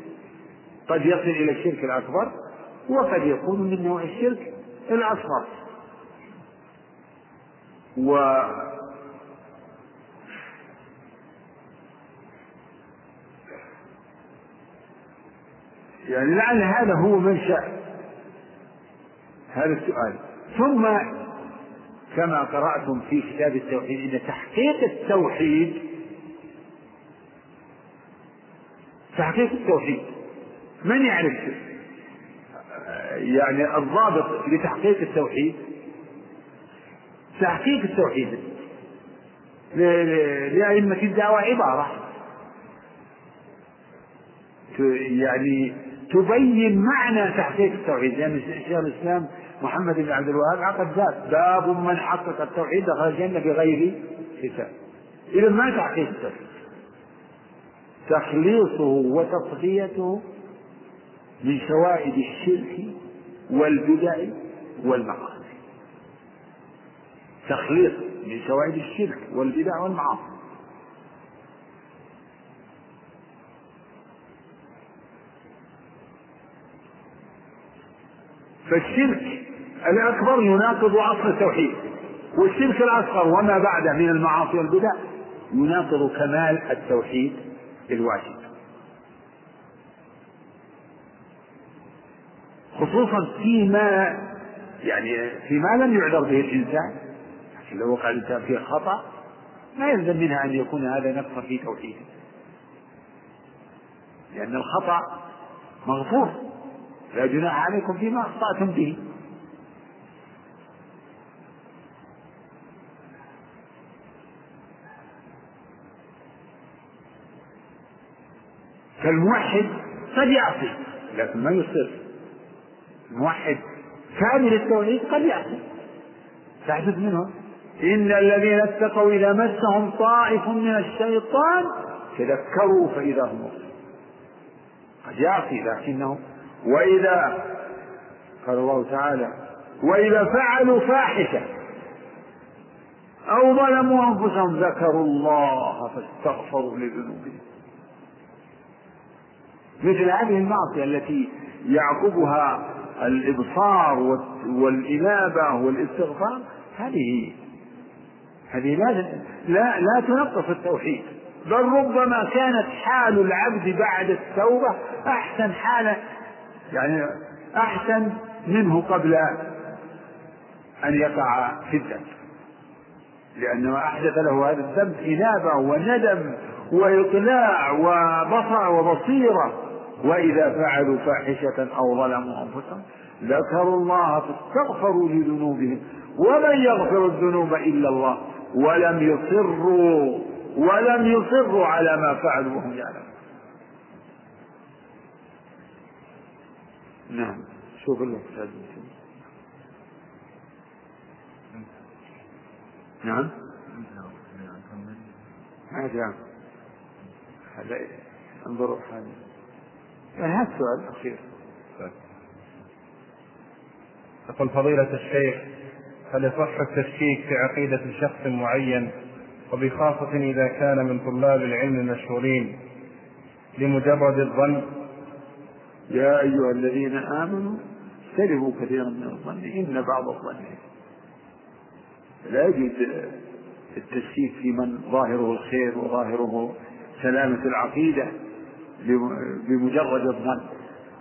قد يصل إلى الشرك الأكبر وقد يكون من نوع الشرك الأصغر. و يعني لعل هذا هو منشأ هذا السؤال. ثم كما قرأتم في كتاب التوحيد أن تحقيق التوحيد تحقيق التوحيد من يعرف؟ يعني الضابط لتحقيق التوحيد. تحقيق التوحيد. لأئمة الدعوة عبارة. يعني تبين معنى تحقيق التوحيد. لأن يعني شيخ الإسلام محمد بن عبد الوهاب عقد ذات باب من حقق التوحيد دخل الجنة بغير حساب. إذا ما تحقيق التوحيد؟ تخليصه وتصفيته من شوائب الشرك والبدع والمعاصي. تخليط من شوائب الشرك والبدع والمعاصي. فالشرك الأكبر يناقض أصل التوحيد والشرك الأصغر وما بعده من المعاصي والبدع يناقض كمال التوحيد الواجب. خصوصا فيما يعني فيما لم يعذر به الإنسان لكن لو وقع الإنسان فيه خطأ ما يلزم منها أن يكون هذا نقصا في توحيده. لأن الخطأ مغفور لا جناح عليكم فيما أخطأتم به. فالموحد قد يعصي لكن ما يصر الموحد كامل التوحيد قد يعصي تحدث منهم. إن الذين اتقوا إذا مسهم طائف من الشيطان تذكروا فإذا هم قد يعصي لكنه وإذا قال الله تعالى وإذا فعلوا فاحشة أو ظلموا أنفسهم ذكروا الله فاستغفروا لذنوبهم. مثل هذه المعصية التي يعقبها الإبصار والإنابة والاستغفار هذه هذه لا لا لا تنقص التوحيد. بل ربما كانت حال العبد بعد التوبة أحسن حال يعني أحسن منه قبل أن يقع في الذنب لأنه أحدث له هذا الذنب إنابة وندم وإقلاع وبصر وبصيرة. وإذا فعلوا فاحشة أو ظلموا أنفسهم ذكروا الله فاستغفروا لذنوبهم. ومن يغفر الذنوب إلا الله ولم يصروا ولم يصروا على ما فعلوا وهم يعلمون. نعم. شوف الاقتصاد نعم. هذا. هذا. انظروا هذا يعني هذا السؤال الأخير. يقول فضيلة الشيخ هل يصح التشكيك في عقيدة شخص معين؟ وبخاصة إذا كان من طلاب العلم المشهورين لمجرد الظن؟ يا أيها الذين آمنوا اجتنبوا كثيرا من الظن إن بعض الظن لا يجوز التشكيك في من ظاهره الخير وظاهره سلامة العقيدة. بمجرد الظن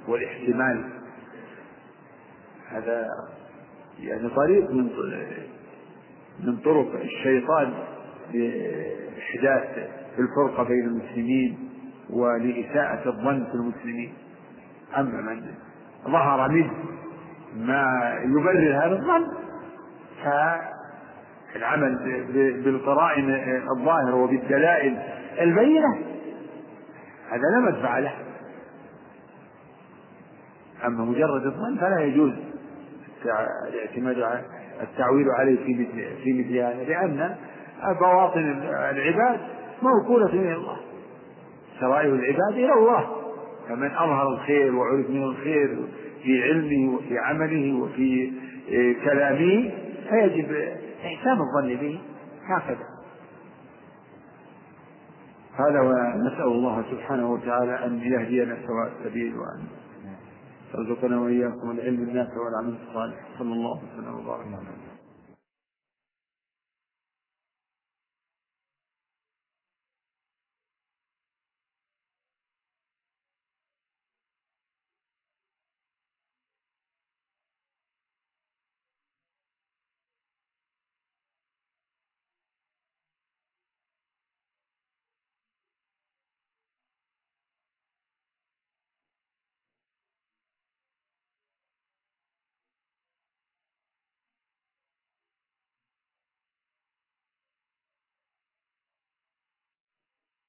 والاحتمال. هذا يعني طريق من من طرق الشيطان لإحداث الفرقة بين المسلمين ولإساءة الظن في المسلمين. أما من ظهر منه ما يبرر هذا الظن فالعمل بالقرائن الظاهرة وبالدلائل البينة هذا لا مدفع له. أما مجرد الظن فلا يجوز الاعتماد التعويل عليه في مثل في مثل هذا لأن بواطن العباد موكولة إلى الله. سرائر العباد إلى الله. فمن أظهر الخير وعرف من الخير في علمه وفي عمله وفي آه، كلامه فيجب إحسان الظن به هكذا. هذا ونسأل الله سبحانه وتعالى أن يهدينا سواء السبيل وأن يرزقنا وإياكم العلم النافع والعمل الصالح. صلى الله وسلم وبارك على